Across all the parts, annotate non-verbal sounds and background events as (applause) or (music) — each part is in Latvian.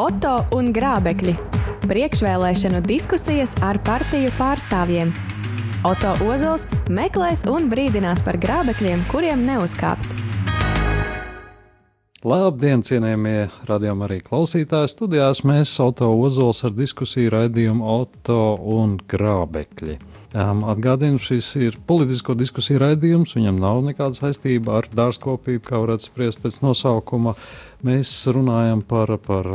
Oto un Grābekļi. Priekšvēlēšanu diskusijas ar partiju pārstāvjiem. Oto Ozols meklēs un brīdinās par grābekļiem, kuriem neuzkāpt. Labdien, cienījamie radījumi arī klausītāji. Studijās mēs Auto Ozols ar diskusiju raidījumu Auto un Grābekļi. Atgādinu, šis ir politisko diskusiju raidījums. Viņam nav nekāda saistība ar dārzkopību, kā varētu spriest pēc nosaukuma. Mēs runājam par, par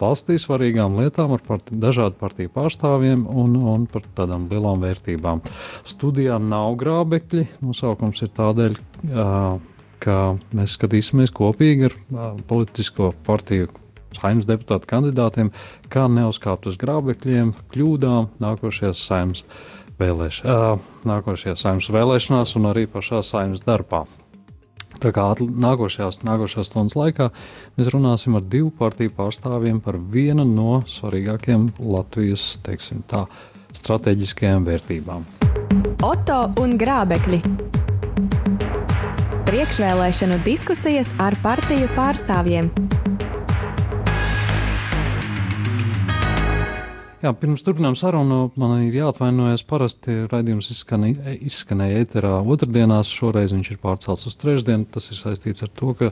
valstī svarīgām lietām ar parti, dažādu partiju pārstāvjiem un, un par tādām lielām vērtībām. Studijā nav grābekļi. Nosaukums ir tādēļ, ka mēs skatīsimies kopīgi ar politisko partiju saimnes deputātu kandidātiem, kā neuzkāpt uz grābekļiem, kļūdām nākošajās saimnes vēlēš, nākošajās saimnes vēlēšanās un arī pašā saimnes darbā. Tā kā nākošajās, nākošajās stundas laikā mēs runāsim ar divu partiju pārstāvjiem par vienu no svarīgākajām Latvijas teiksim, tā, strateģiskajām vērtībām. Oto un Grābekļi. Priekšvēlēšanu diskusijas ar partiju pārstāvjiem. Jā, pirms turpinām sarunu, man ir jāatvainojas. Parasti raidījums izskanēja, izskanēja ēterā otrdienās, šoreiz viņš ir pārcelts uz trešdienu. Tas ir saistīts ar to, ka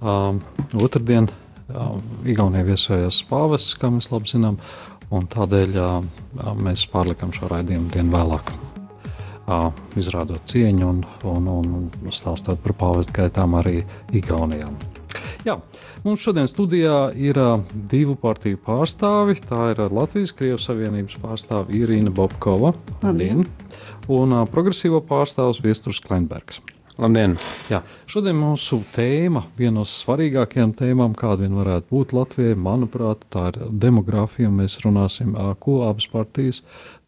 um, otrdien um, Igaunijā viesojās pāvests, kā mēs labi zinām, un tādēļ um, mēs pārlikam šo raidījumu dienu vēlāk. Uh, izrādot cieņu un, un, un stāstot par pāvesta gaitām arī Igaunijā. Jā, mums šodien studijā ir divu partiju pārstāvi. Tā ir Latvijas Krievijas Savienības pārstāve Irīna Bobkova Labdien. un progresīvo pārstāvs Viesturs Klimbergs. Labdien! Jā, šodien mūsu tēma, viena no svarīgākajām tēmām, kāda vien varētu būt Latvijai, manuprāt, tā ir demogrāfija. Mēs runāsim, ko abas partijas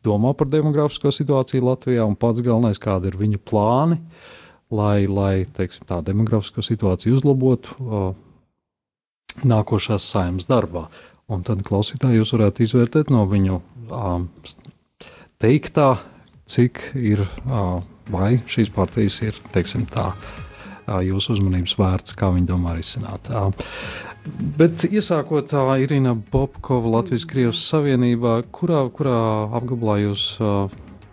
domā par demografisko situāciju Latvijā un pats galvenais, kādi ir viņu plāni, lai, lai teiksim, tā demografisko situāciju uzlabotu nākošās saimnes darbā. Un tad klausītāji jūs varētu izvērtēt no viņu teiktā, cik ir vai šīs partijas ir, teiksim tā, jūsu uzmanības vērts, kā viņi domā risināt. Bet iesākot Irina Bobkova Latvijas Krievijas Savienībā, kurā, kurā apgabalā jūs?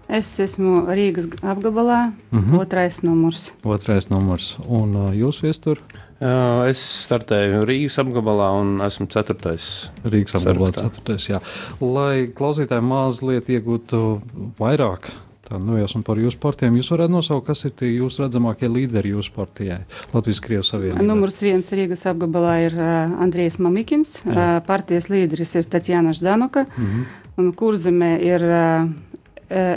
Es esmu Rīgas apgabalā, uh -huh. otrais numurs. Otrais numurs. Un uh, jūs viestur? Es startēju Rīgas apgabalā un esmu ceturtais. Rīgas apgabalā ceturtais, jā. Lai klausītāji mazliet iegūtu vairāk Tā, nu, jau par jūsu partijām. Jūs varētu nosaukt, kas ir tie jūsu redzamākie līderi jūsu partijai, Latvijas Krievijas Savienībā. Numurs viens Rīgas apgabalā ir uh, Andrijs Mamikins, Jā. uh, partijas līderis ir Tatjana Ždanuka, uh mhm. -huh. un kurzemē ir uh,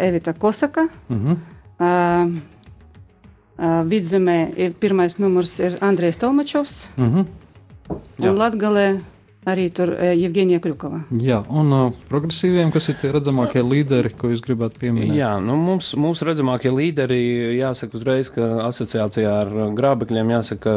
Evita Kosaka. Uh -huh. uh, uh, vidzemē ir pirmais numurs ir Andrijs Tolmačovs. Uh -huh. Un Latgalē arī tur Jevģīnija Kļukova. Jā, un uh, progresīviem, kas ir tie redzamākie līderi, ko jūs gribētu pieminēt? Jā, nu mums, mūsu redzamākie līderi, jāsaka uzreiz, ka asociācijā ar grābekļiem, jāsaka,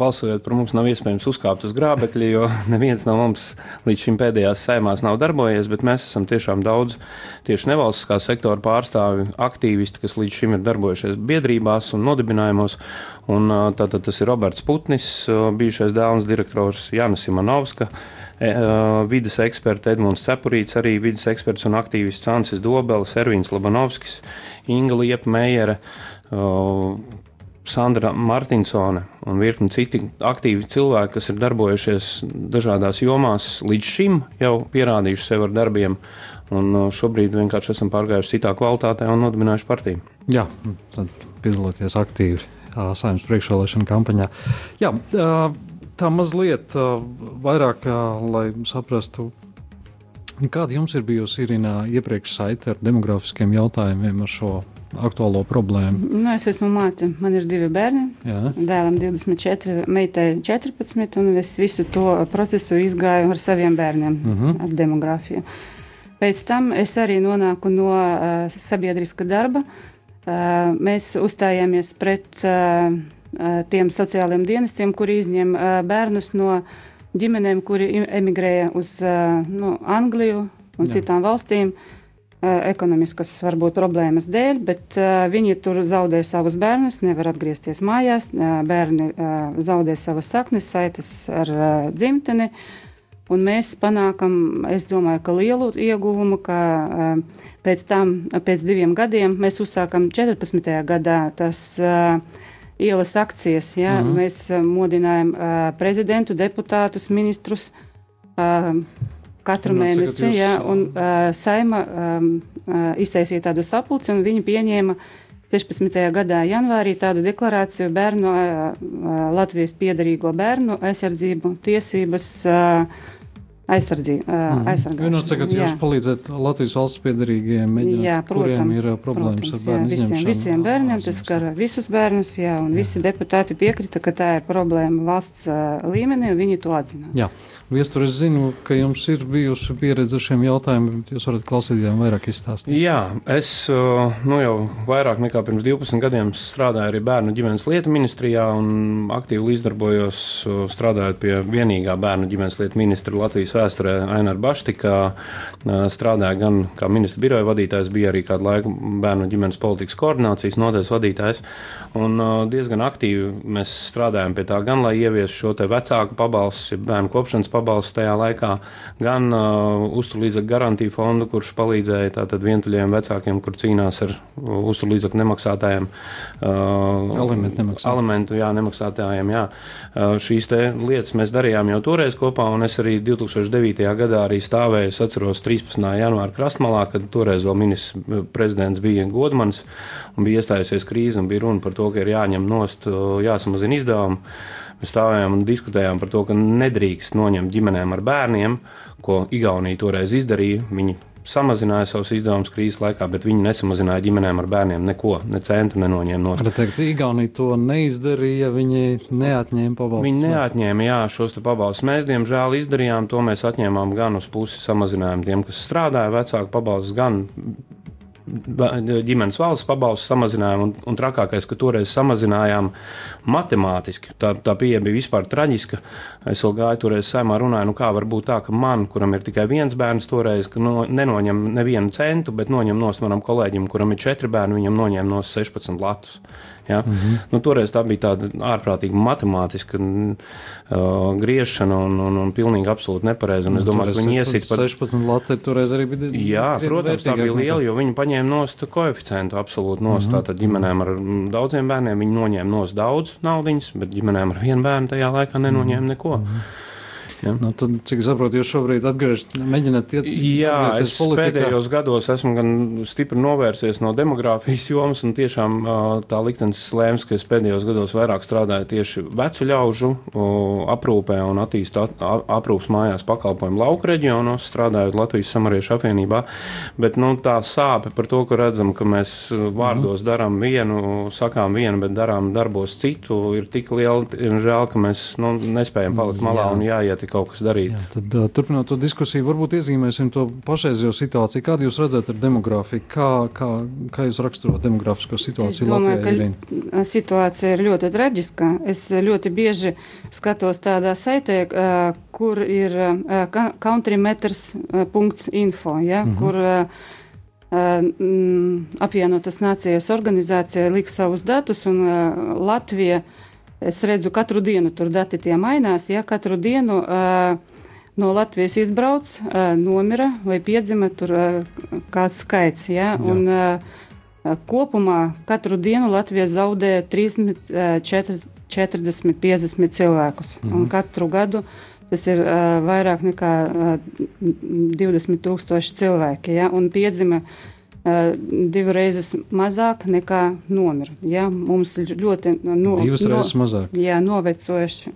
balsojot par mums nav iespējams uzkāpt uz grābekļa, jo (laughs) neviens no mums līdz šim pēdējās saimās nav darbojies, bet mēs esam tiešām daudz tieši nevalstiskā sektora pārstāvi, aktīvisti, kas līdz šim ir darbojušies biedrībās un nodibinājumos. Un, tātad tas ir Roberts Putnis, bijušais dēls direktors Jānis Simonovska, vidas eksperts Edmunds Cepurīts, arī vidas eksperts un aktīvists Ansis Dobelis, Ervīns Labanovskis, Inga Liepa Meijere. Sandra Martinsone un virkni citi aktīvi cilvēki, kas ir darbojušies dažādās jomās, līdz šim jau pierādījuši sevi ar darbiem, un šobrīd vienkārši esam pārgājuši citā kvalitātē un nodibinājuši partiju. Jā, tad piedalīties aktīvi saimnes priekšvēlēšana kampaņā. Jā, tā mazliet vairāk, lai saprastu, kāda jums ir bijusi Irina iepriekš saite ar demografiskiem jautājumiem, ar šo aktuālo problēmu? Nu, es esmu māte, man ir divi bērni. Jā. Dēlam 24, meitai 14, un es visu to procesu izgāju ar saviem bērniem, uh mhm. -huh. ar demogrāfiju. Pēc tam es arī nonāku no uh, sabiedriska darba, uh, mēs uzstājāmies pret eh, eh, tiem sociālajiem dienestiem, kuri izņem bērnus no ģimenēm, kuri emigrēja uz nu, Angliju un Jā. citām valstīm. Ekonomiskas varbūt problēmas dēļ, bet uh, viņi tur zaudē savus bērnus, nevar atgriezties mājās. Uh, bērni uh, zaudē savas saknes, saites ar uh, dzimteni. Un mēs panākam, es domāju, ka lielu ieguvumu, ka uh, pēc tam, pēc diviem gadiem, mēs uzsākam 14. gadā tas uh, ielas akcijas. Ja? Mm -hmm. Mēs uh, modinājam prezidentu, deputātus, ministrus katru Runāt, mēnesi, jūs... ja? un saima uh, iztaisīja tādu sapulci, un viņi pieņēma 16. gadā janvārī tādu deklarāciju bērnu, Latvijas piedarīgo bērnu aizsardzību tiesības. Uh, aizsardzību. Mm. Aizsargāšanu. Vienot sakot, jūs palīdzat Latvijas valsts piedarīgajiem, mēģināt, kuriem ir problēmas protams, ar bērnu jā, visiem, visiem bērniem, tas skar visus bērnus, jā, un jā. visi deputāti piekrita, ka tā ir problēma valsts uh, līmenī, un viņi to atzina. Jā. Viestur, es zinu, ka jums ir bijusi pieredze ar šiem jautājumiem. Jūs varat klausītājiem vairāk izstāstīt. Jā, es nu, jau vairāk nekā pirms 12 gadiem strādāju arī bērnu ģimenes lietu ministrijā un aktīvi līdzdarbojos strādājot pie vienīgā bērnu ģimenes lietu ministra Latvijas vēsturē Aināra Baštikā. Strādāju gan kā ministra biroja vadītājs, bija arī kādu laiku bērnu ģimenes politikas koordinācijas nodaļas vadītājs. Un diezgan aktīvi mēs strādājam pie tā, gan lai ieviestu šo vecāku pabalstu, bērnu kopšanas pabalstu tajā laikā, gan uh, uzturlīdzekļu garantiju fondu, kurš palīdzēja tātad vientuļiem vecākiem, kur cīnās ar uh, uzturlīdzekļu nemaksātājiem. Uh, alimentu nemaksātājiem. Alimentu, jā, nemaksātājiem, jā. Uh, šīs lietas mēs darījām jau toreiz kopā, un es arī 2009. gadā arī stāvēju, es atceros 13. janvāra krastmalā, kad toreiz vēl ministrs prezidents bija Godmans, un bija iestājusies krīze, un bija runa par to, ka ir jāņem nost, uh, jāsamazina izdevumi. Mēs stāvējām un diskutējām par to, ka nedrīkst noņemt ģimenēm ar bērniem, ko Igaunija toreiz izdarīja. Viņi samazināja savus izdevumus krīzes laikā, bet viņi nesamazināja ģimenēm ar bērniem neko, ne centu nenoņēma no stūra. Teikt, Igaunija to neizdarīja, viņi neatņēma pabalstus. Viņi neatņēma, jā, šos pabalstus. Mēs, diemžēl, izdarījām to, mēs atņēmām gan uz pusi samazinājumu tiem, kas strādāja, vecāku pabalstus, gan ģimenes valsts pabalstu samazinājumu, un, un trakākais, ka toreiz samazinājām matemātiski. Tā, tā pieeja bija vispār traģiska. Es vēl gāju toreiz saimā runāju, nu kā var būt tā, ka man, kuram ir tikai viens bērns toreiz, no, nenoņem nevienu centu, bet noņem no manam kolēģim, kuram ir četri bērni, viņam noņem no 16 latus. Ja? Mm -hmm. nu, toreiz tā bija tāda ārprātīga matemātiska uh, griešana un, un, un pilnīgi absolūti nepareiza. Nu, es domāju, ka viņi iesita par 16 lati. Toreiz arī bija. Jā, protams, tā bija liela, jo viņi paņēma nost koeficientu absolūti nost. Mm -hmm. Tātad ģimenēm ar daudziem bērniem viņi noņēma nost daudz naudiņas, bet ģimenēm ar vienu bērnu tajā laikā nenoņēma mhm. neko. Mm -hmm. Ja? Nu, tad, cik es saprotu, jūs šobrīd atgriežat, mēģināt iet Jā, es politikā. pēdējos gados esmu gan stipri novērsies no demogrāfijas jomas, un tiešām tā liktenis slēms, ka es pēdējos gados vairāk strādāju tieši vecu ļaužu aprūpē un attīstu aprūpas mājās pakalpojumu lauku reģionos, strādājot Latvijas samariešu apvienībā, bet nu, tā sāpe par to, ka redzam, ka mēs vārdos mm. darām vienu, sakām vienu, bet darām darbos citu, ir tik liela, žēl, ka mēs nu, nespējam palikt malā Jā. un jāiet noteikti kaut kas darīt. Jā, tad, uh, turpinot to diskusiju, varbūt iezīmēsim to pašreizējo situāciju. Kādu jūs redzat ar demogrāfiju? Kā, kā, kā jūs raksturot demografisko situāciju domāju, Latvijā? Irina? Situācija ir ļoti traģiska. Es ļoti bieži skatos tādā saitē, uh, kur ir uh, countrymeters.info, ja, -hmm. kur apvienotas nācijas organizācija liks savus datus un Latvija Es redzu, katru dienu tur dati tie mainās. Ja katru dienu no Latvijas izbrauc, nomira vai piedzima tur kāds skaits. Ja? Un, uh, kopumā katru dienu Latvija zaudē 30, uh, 40, 40 50 cilvēkus. Mm -hmm. Un katru gadu tas ir uh, vairāk nekā uh, 20 tūkstoši cilvēki. Ja? Un piedzima divas mazāk nekā nomira. Ja? Mums ir ļoti no, divas no, reizes mazāk. Jā, novecojuši.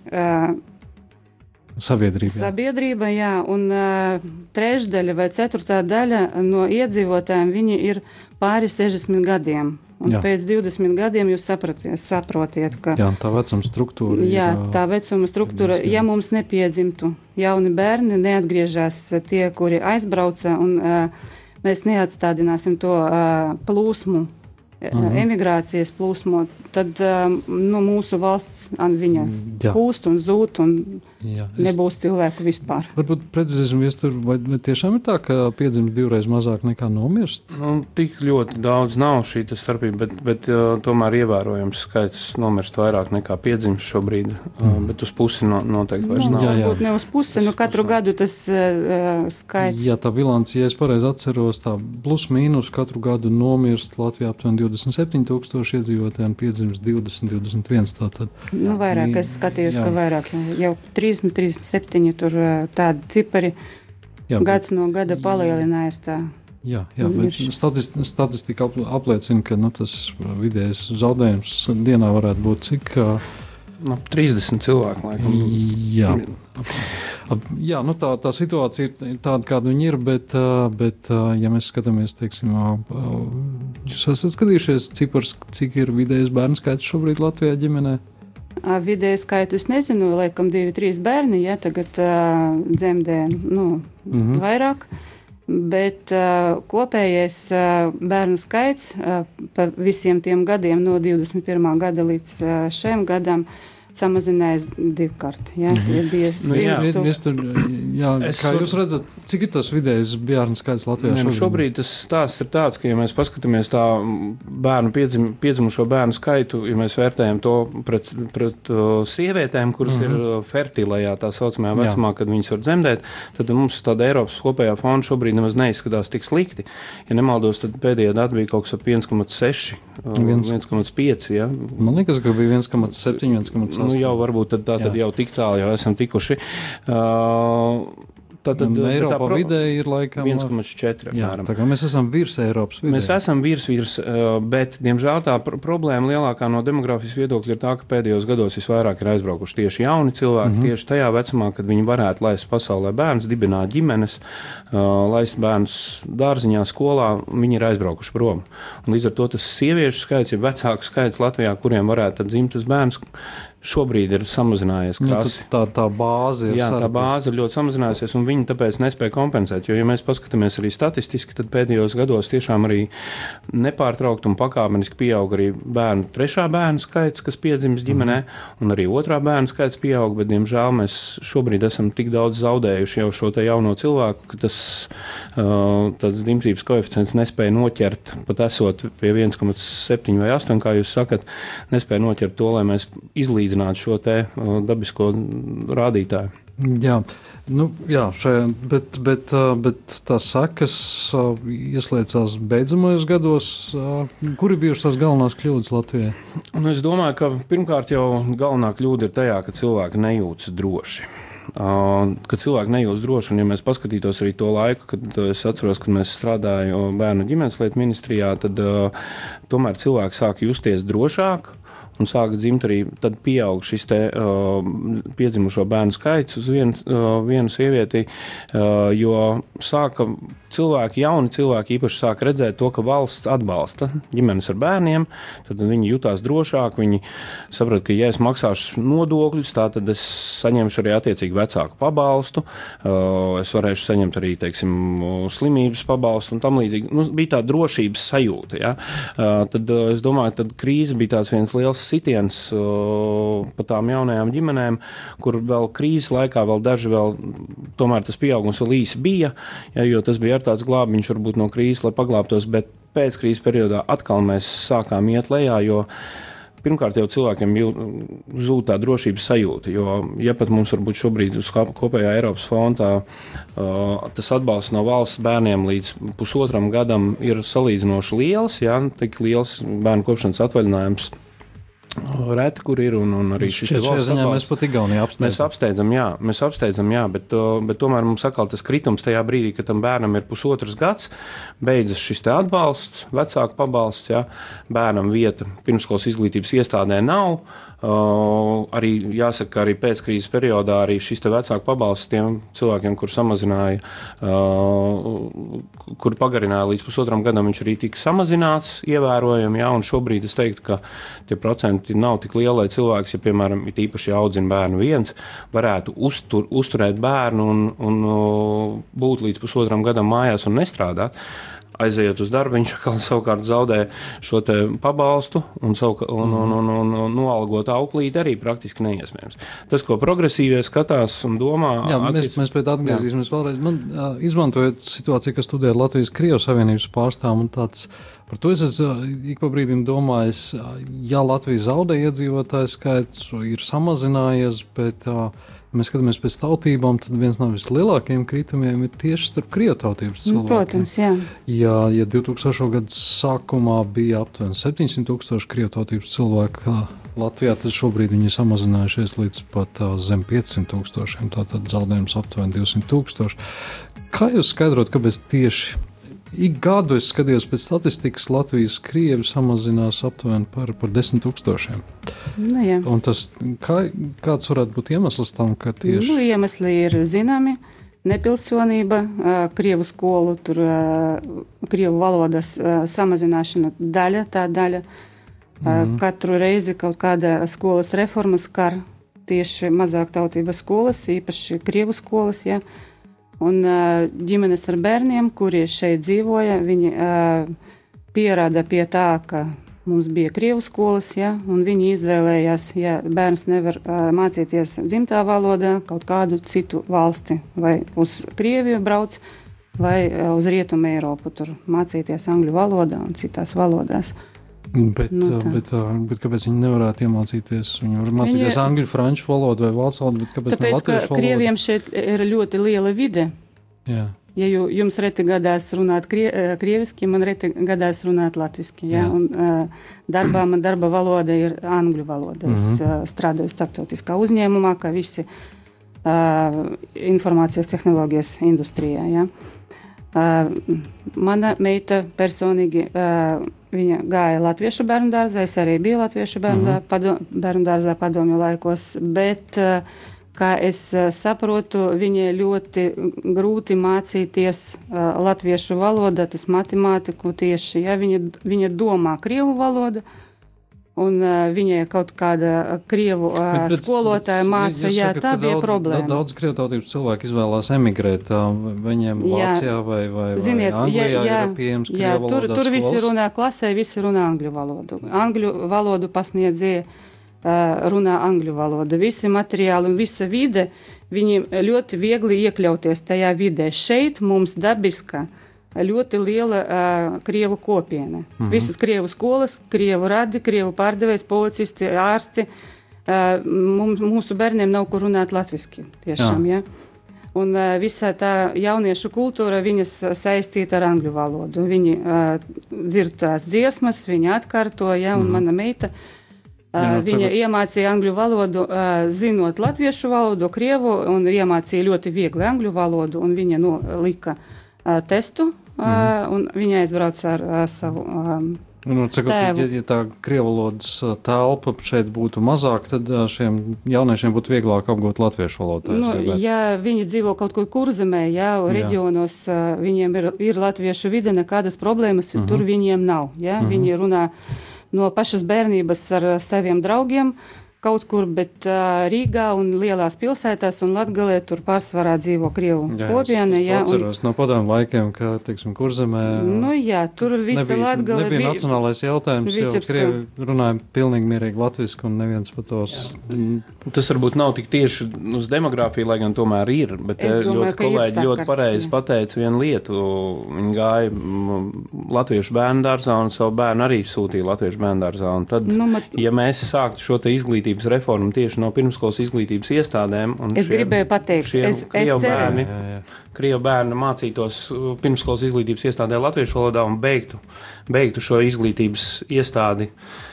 Sabiedrība. Sabiedrība, jā, un uh, trešdaļa vai ceturtā daļa no iedzīvotājiem viņi ir pāri 60 gadiem. Un jā. pēc 20 gadiem jūs sapratiet, saprotiet, ka jā, tā vecuma struktūra jā, ir. Tā vecuma struktūra, ja mums nepiedzimtu jauni bērni, neatgriežas tie, kuri aizbrauca un uh, mēs neatstādināsim to uh, plūsmu, uh mhm. -huh. emigrācijas plūsmu, tad uh, nu, mūsu valsts viņa Jā. kūst un zūd. Un, Jā, es... Nebūs cilvēku vispār. Varbūt precīzēsim, vai, vai tiešām ir tā, ka piedzimst divreiz mazāk nekā nomirst? Nu, tik ļoti daudz nav šī starpība, bet, bet uh, tomēr ievērojams skaits nomirst vairāk nekā piedzimst šobrīd. Uh, mm. Bet uz pusi no, noteikti vairs nu, nav. Jā, jā. Ne uz pusi, nu katru pusnā. gadu tas uh, skaits. Jā, tā bilants, ja es pareizi atceros, tā plus mīnus katru gadu nomirst Latvijā aptuveni 27 tūkstoši iedzīvotāji un piedzimst 20, 21. Tātad. Nu, vairāk, es skatījos, jā. ka vairāk jau, jau 3. 30, 37, tur tādi cipari jā, gads no gada palielinājās. Tā. Jā, jā bet statistika, statistika apliecina, ka nu, tas vidējais zaudējums dienā varētu būt cik. No 30 cilvēku laikam. Jā, ap, jā nu tā, tā situācija ir tāda, kāda viņa ir, bet, bet ja mēs skatāmies, teiksim, jūs esat skatījušies cipars, cik ir vidējais bērnu skaits šobrīd Latvijā ģimenē? Vidēji skaitu es nezinu, laikam divi, trīs bērni, ja tagad uh, dzemdē nu, mm -hmm. vairāk. Bet uh, kopējais uh, bērnu skaits uh, pa visiem tiem gadiem, no 21. gada līdz uh, šiem gadam, uh, samazinājies divkārt. Jā, mm -hmm. bija nu, jā, mēs tur, jā, es, kā jūs redzat, cik ir tas vidējais bērnu skaits Latvijā? Ne, nu šobrīd tas stāsts ir tāds, ka, ja mēs paskatāmies tā bērnu piedzim, piedzimušo bērnu skaitu, ja mēs vērtējam to pret, pret uh, sievietēm, kuras mm -hmm. ir mhm. fertilajā, tā saucamajā vecumā, jā. kad viņas var dzemdēt, tad mums tāda Eiropas kopējā fonda šobrīd nemaz neizskatās tik slikti. Ja nemaldos, tad pēdējā data bija kaut kas ap 1,6, 1,5. Ja? Man liekas, ka bija 1,7, 1,8 nu, jau varbūt tā tad jau tik tālu jau esam tikuši. Uh, Tātad Eiropā tā pro... vidēji ir laikam 1,4. Tā kā mēs esam virs Eiropas vidēji. Mēs esam virs, virs, bet, diemžēl, tā pr problēma lielākā no demogrāfijas viedokļa ir tā, ka pēdējos gados visvairāk ir aizbraukuši tieši jauni cilvēki, mm -hmm. tieši tajā vecumā, kad viņi varētu laist pasaulē bērns, dibināt ģimenes, laist bērnus dārziņā, skolā, viņi ir aizbraukuši prom. Un līdz ar to tas sieviešu skaits ir vecāku skaits Latvijā, kuriem varētu dzimt tas bērns šobrīd ir samazinājies. Nu, tā, tā bāze ir. Jā, tā bāze ir ļoti samazinājusies, un viņi tāpēc nespēja kompensēt. Jo, ja mēs paskatāmies arī statistiski, tad pēdējos gados tiešām arī nepārtraukti un pakāpeniski pieaug arī bērnu trešā bērnu skaits, kas piedzimst ģimenē, mm -hmm. un arī otrā bērnu skaits pieaug, bet, diemžēl, mēs šobrīd esam tik daudz zaudējuši jau šo jauno cilvēku, ka tas uh, dzimstības koeficients nespēja noķert, pat esot pie 1,7 vai 8, kā jūs sakat, nespēja noķert to, lai mēs izlīdzinātu salīdzināt šo te dabisko rādītāju. Jā, nu, jā šajā, bet, bet, bet tās sekas ieslēdzās beidzamajos gados. Kur ir bijušas tās galvenās kļūdas Latvijā? Un es domāju, ka pirmkārt jau galvenā kļūda ir tajā, ka cilvēki nejūtas droši. Uh, kad cilvēki nejūtas droši, un ja mēs paskatītos arī to laiku, kad es atceros, kad mēs strādājām bērnu ģimenes lietu ministrijā, tad uh, tomēr cilvēki sāk justies drošāk un sāka dzimt arī, tad pieaug šis te uh, piedzimušo bērnu skaits uz vienu, uh, vienu sievieti, uh, jo sāka cilvēki, jauni cilvēki īpaši sāk redzēt to, ka valsts atbalsta ģimenes ar bērniem, tad viņi jutās drošāk, viņi saprot, ka ja es maksāšu nodokļus, tad es saņemšu arī attiecīgi vecāku pabalstu, uh, es varēšu saņemt arī, teiksim, slimības pabalstu un tam līdzīgi. Nu, bija tā drošības sajūta, ja? Uh, tad uh, es domāju, tad krīze bija viens liels sitiens pa tām jaunajām ģimenēm, kur vēl krīzes laikā vēl daži vēl, tomēr tas pieaugums vēl īsi bija, ja, jo tas bija ar tāds glābiņš varbūt no krīzes, lai paglābtos, bet pēc krīzes periodā atkal mēs sākām iet lejā, pirmkārt jau cilvēkiem zūd tā drošības sajūta. Jo, ja pat mums varbūt šobrīd uz kopējā Eiropas fonda uh, tas atbalsts no valsts bērniem līdz pusotram gadam ir salīdzinoši liels, ja tik liels bērnu kopšanas atvaļinājums Reti, kur ir un, un arī šis valsts ziņā mēs pat Igaunijā apsteidzam. Mēs apsteidzam, jā, mēs apsteidzam, jā, bet, bet tomēr mums atkal tas kritums tajā brīdī, kad tam bērnam ir pusotrs gads, beidzas šis te atbalsts, vecāku pabalsts, jā, bērnam vieta pirmskolas izglītības iestādē nav. Uh, arī jāsaka, ka arī pēckrīzes periodā arī šis vecāku pabalsts tiem cilvēkiem, kur samazināja, uh, kur pagarināja līdz pusotram gadam, viņš arī tika samazināts ievērojami. Jā, un šobrīd es teiktu, ka tie procenti nav tik lieli, lai cilvēks, ja, piemēram, ir īpaši audzina bērnu viens, varētu uztur, uzturēt bērnu un, un uh, būt līdz pusotram gadam mājās un nestrādāt aizejot uz darbu, viņš atkal (laughs) savukārt zaudē šo pabalstu un, un, un, un, un, un noalgot tā auklīt arī praktiski neiespējams. Tas, ko progresīvie skatās un domā, Jā, mēs, atties... mēs pēc tam atgriezīsimies vēlreiz. Man, uh, izmantojot situāciju, kas studē Latvijas Krievijas Savienības pārstāv un tāds. Par to es ik pa brīdim domājis, ja Latvija zaudē iedzīvotāju skaits, ir samazinājies, bet uh, mēs skatāmies pēc tautībām, tad viens no vislielākajiem kritumiem ir tieši starp krievu tautības nu, cilvēkiem. Protams, jā. Ja, ja 2000. gada sākumā bija aptuveni 700 tūkstoši krievu tautības cilvēku Latvijā, tad šobrīd viņi ir samazinājušies līdz pat uh, zem 500 tūkstošiem, tātad zaudējums aptuveni 200 tūkstoši. Kā jūs skaidrot, kāpēc tieši Ik gadu es skatījos pēc statistikas, Latvijas krievi samazinās aptuveni par, par desmit tūkstošiem. Nu, jā. Un tas, kā, kāds varētu būt iemesls tam, ka tieši? Nu, iemesli ir zināmi. Nepilsonība, krievu skolu, tur krievu valodas samazināšana daļa, tā daļa. Mm. Katru reizi kaut kāda skolas reforma skar tieši mazāk tautības skolas, īpaši krievu skolas. Ja. Uh, Un ģimenes ar bērniem, kuri šeit dzīvoja, viņi pierāda pie tā, ka mums bija krievu skolas, ja, un viņi izvēlējās, ja bērns nevar uh, mācīties dzimtā valodā, kaut kādu citu valsti, vai uz Krieviju brauc, vai uh, uz Rietumu Eiropu, tur mācīties angļu valodā un citās valodās. Uh, Bet, nu, tā. bet, bet kāpēc viņi nevarētu iemācīties? Viņi var mācīties viņi... angļu, franču valodu vai vācu valodu, bet kāpēc Tāpēc, ne latviešu valodu? Krieviem šeit ir ļoti liela vide. Jā. Ja jums reti gadās runāt krie, krieviski, man reti gadās runāt latviski. Ja? Un, uh, darbā man darba valoda ir angļu valoda. Mm -hmm. Es uh, strādāju starptautiskā uzņēmumā, kā visi informācijas tehnoloģijas industrijā. Ja? Uh, mana meita personīgi uh, Viņa gāja Latviešu bērnu dārzā, es arī biju Latviešu bērnu, mm -hmm. padom, bērnu dārzā padomju laikos, bet, kā es saprotu, viņai ļoti grūti mācīties uh, latviešu valodu, tas matemātiku tieši, ja viņa, viņa domā krievu valodu. Uh, un uh, viņai kaut kāda krievu uh, bet, bet, skolotāja bet, māca, jā, sakat, tā bija daudz, problēma. Daudz krievu tautības cilvēku izvēlās emigrēt, uh, viņiem jā. Vācijā vai, vai, Ziniet, vai Anglijā jā, jā, ir pieejams krievu jā, tur, tur visi runā klasē, visi runā angļu valodu. Angļu valodu pasniedzie uh, runā angļu valodu. Visi materiāli un visa vide, viņi ļoti viegli iekļauties tajā vidē. Šeit mums dabiska uh, ļoti liela uh, krievu kopiena. Mm -hmm. Visas krievu skolas, krievu radi, krievu pārdevējs, policisti, ārsti. Uh, mums, mūsu bērniem nav kur runāt latviski tiešām. Jā. Ja? Un uh, visa tā jauniešu kultūra, viņas saistīta ar angļu valodu. Viņi uh, dzird tās dziesmas, viņi atkārto, ja, un mm. mana meita. Uh, Jā, viņa ceru. iemācīja angļu valodu, zinot latviešu valodu, krievu, un iemācīja ļoti viegli angļu valodu, un viņa nolika uh, testu mm. un viņa aizbrauca ar, savu. Um, Nu, cikot, ja, ja tā krievalodas telpa šeit būtu mazāk, tad šiem jauniešiem būtu vieglāk apgūt latviešu valodu. Nu, ja viņi dzīvo kaut kur kurzemē, ja reģionos jā. viņiem ir, ir latviešu vide, nekādas problēmas mm -hmm. tur viņiem nav. Ja? Mm -hmm. Viņi runā no pašas bērnības ar saviem draugiem. Kaut kur, bet uh, Rīgā un lielās pilsētās un Latgalē tur pārsvarā dzīvo Krievu jā, kopiena. Es, es jā, atceros un, no padomu laikiem, ka, teiksim, kurzemē. Nu jā, tur visa nebija, Latgalē. Nebija bija, nacionālais jautājums, jo Krievi runāja pilnīgi mierīgi latviski un neviens par tos. Jā. Tas varbūt nav tik tieši uz demogrāfiju, lai gan tomēr ir, bet es domāju, ļoti kolēģi sakars, ļoti pareizi pateica vienu lietu. Viņi gāja latviešu bērnu dārzā un savu bērnu arī sūtīja latviešu bērnu dārzā. Un tad, nu, mat... ja mēs sāktu šo te izglītību, izglītības reformu tieši no pirmskolas izglītības iestādēm. Es šie, gribēju pateikt, es, es bērni, jā, jā. Krievu bērni mācītos uh, pirmskolas izglītības iestādē latviešu valodā un beigtu, beigtu šo izglītības iestādi. Uh,